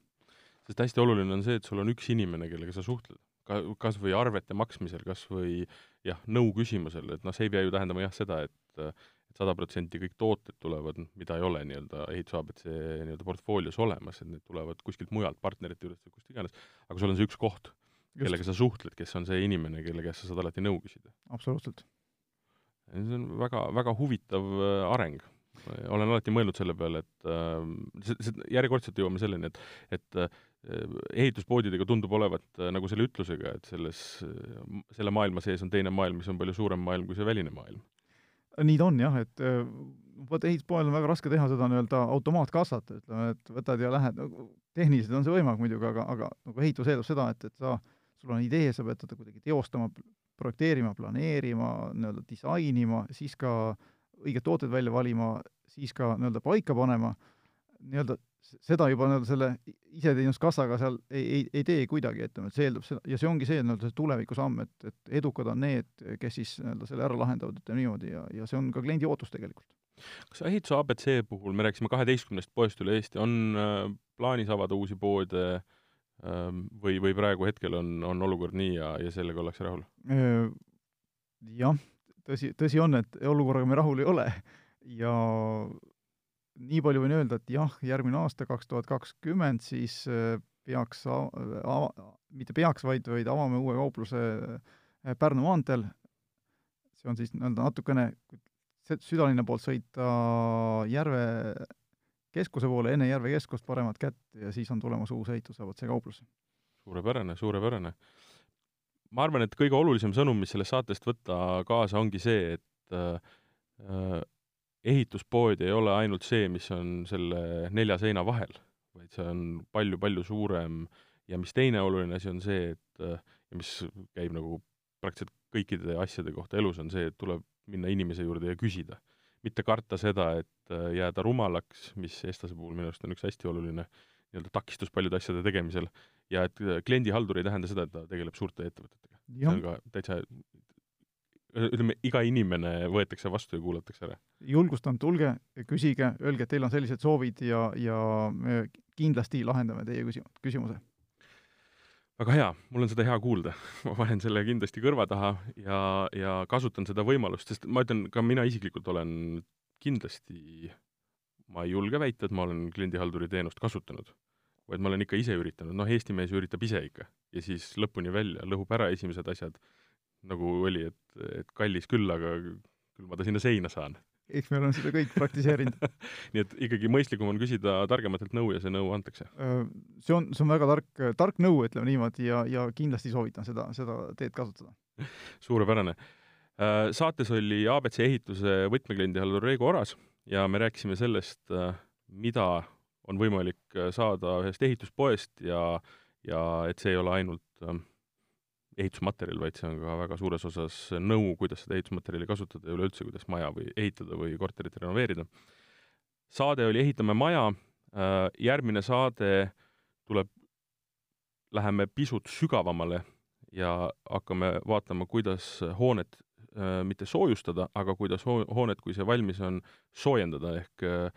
sest hästi oluline on see, et sul on üks inimene, kellega sa suhtled, ka, kas või arvete maksmisel, kas või jah, nõu küsimusel, et noh, see ei pea ju tähendama jah seda, et sada protsenti kõik tooted tulevad, mida ei ole nii-öelda ehituse abc nii-öelda portfoolios olemas, et need tulevad kuskilt mujalt, partnerite juurest või kust iganes, aga sul on see üks koht, kellega sa suhtled, kes on see inimene, kelle käest sa saad alati nõu küsida. absoluutselt. see on väga, väga huvitav äh, areng. Olen alati mõelnud selle peale, et äh, järjekordselt jõuame selleni, et, et äh, ehituspoodidega tundub olevat äh, nagu selle ütlusega, et selles, selle maailma sees on teine maailm, mis on palju suurem maailm kui see väline maailm. Nii ta on jah, et äh, vot ehituspoel on väga raske teha seda nii-öelda automaatkassat, ütleme, et võtad ja lähed, nagu tehniliselt on see võimalik muidugi, aga, aga nagu ehitus eeldab seda, et, et sa, sul on idee, sa pead teda kuidagi teostama, projekteerima, planeerima, nii-öelda disainima, siis ka õiged tooted välja valima, siis ka nii-öelda paika panema, nii-öelda seda juba nii-öelda selle iseteenuskassaga seal ei, ei, ei tee kuidagi, ütleme, et see eeldab seda, ja see ongi see nii-öelda see tuleviku samm, et, et edukad on need, kes siis nii-öelda selle ära lahendavad, ütleme niimoodi, ja, ja see on ka kliendi ootus tegelikult. kas ehituse abc puhul, me rääkisime kaheteistkümnest poest üle Eesti, on äh, plaanis avada uusi poode äh, või, või praegu hetkel on, on olukord nii ja, ja sellega ollakse rahul? Äh, jah, tõsi, tõsi on, et olukorraga me rahul ei ole ja nii palju võin öelda, et jah, järgmine aasta, kaks tuhat kakskümmend, siis äh, peaks ava-, mitte peaks, vaid, vaid avame uue kaupluse äh, Pärnu maanteel, see on siis nii-öelda natukene südalinna poolt sõita Järve keskuse poole, enne Järve keskust paremat kätt ja siis on tulemas uus ehitus, see kauplus. suurepärane, suurepärane. Ma arvan, et kõige olulisem sõnum, mis sellest saatest võtta kaasa, ongi see, et äh, ehituspood ei ole ainult see, mis on selle nelja seina vahel, vaid see on palju-palju suurem ja mis teine oluline asi on see, et ja mis käib nagu praktiliselt kõikide asjade kohta elus, on see, et tuleb minna inimese juurde ja küsida. mitte karta seda, et jääda rumalaks, mis eestlase puhul minu arust on üks hästi oluline nii-öelda takistus paljude asjade tegemisel, ja et kliendihaldur ei tähenda seda, et ta tegeleb suurte ettevõtetega. see on ka täitsa ütleme, iga inimene võetakse vastu ja kuulatakse ära. julgustan, tulge, küsige, öelge, et teil on sellised soovid ja, ja me kindlasti lahendame teie küsi-, küsimuse. väga hea, mul on seda hea kuulda. ma panen selle kindlasti kõrva taha ja, ja kasutan seda võimalust, sest ma ütlen, ka mina isiklikult olen kindlasti, ma ei julge väita, et ma olen kliendihalduri teenust kasutanud, vaid ma olen ikka ise üritanud, noh, Eesti mees üritab ise ikka. ja siis lõpuni välja, lõhub ära esimesed asjad nagu oli, et, et kallis küll, aga küll ma ta sinna seina saan. eks me oleme seda kõik praktiseerinud nii et ikkagi mõistlikum on küsida targematelt nõu ja see nõu antakse? See on, see on väga tark, tark nõu, ütleme niimoodi, ja, ja kindlasti soovitan seda, seda teed kasutada. suurepärane. Saates oli abc ehituse võtmekliendihaldur Reigo Oras ja me rääkisime sellest, mida on võimalik saada ühest ehituspoest ja, ja et see ei ole ainult ehitusmaterjal, vaid see on ka väga suures osas nõu, kuidas seda ehitusmaterjali kasutada ja üleüldse, kuidas maja või ehitada või korterit renoveerida. saade oli Ehitame maja, äh, järgmine saade tuleb, läheme pisut sügavamale ja hakkame vaatama, kuidas hoonet äh, mitte soojustada, aga kuidas hoonet, kui see valmis on, soojendada, ehk äh,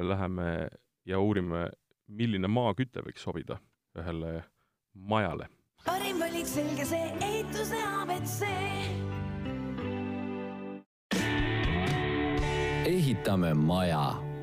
läheme ja uurime, milline maaküte võiks sobida ühele majale parim valik, selge see, ehituse abc. ehitame maja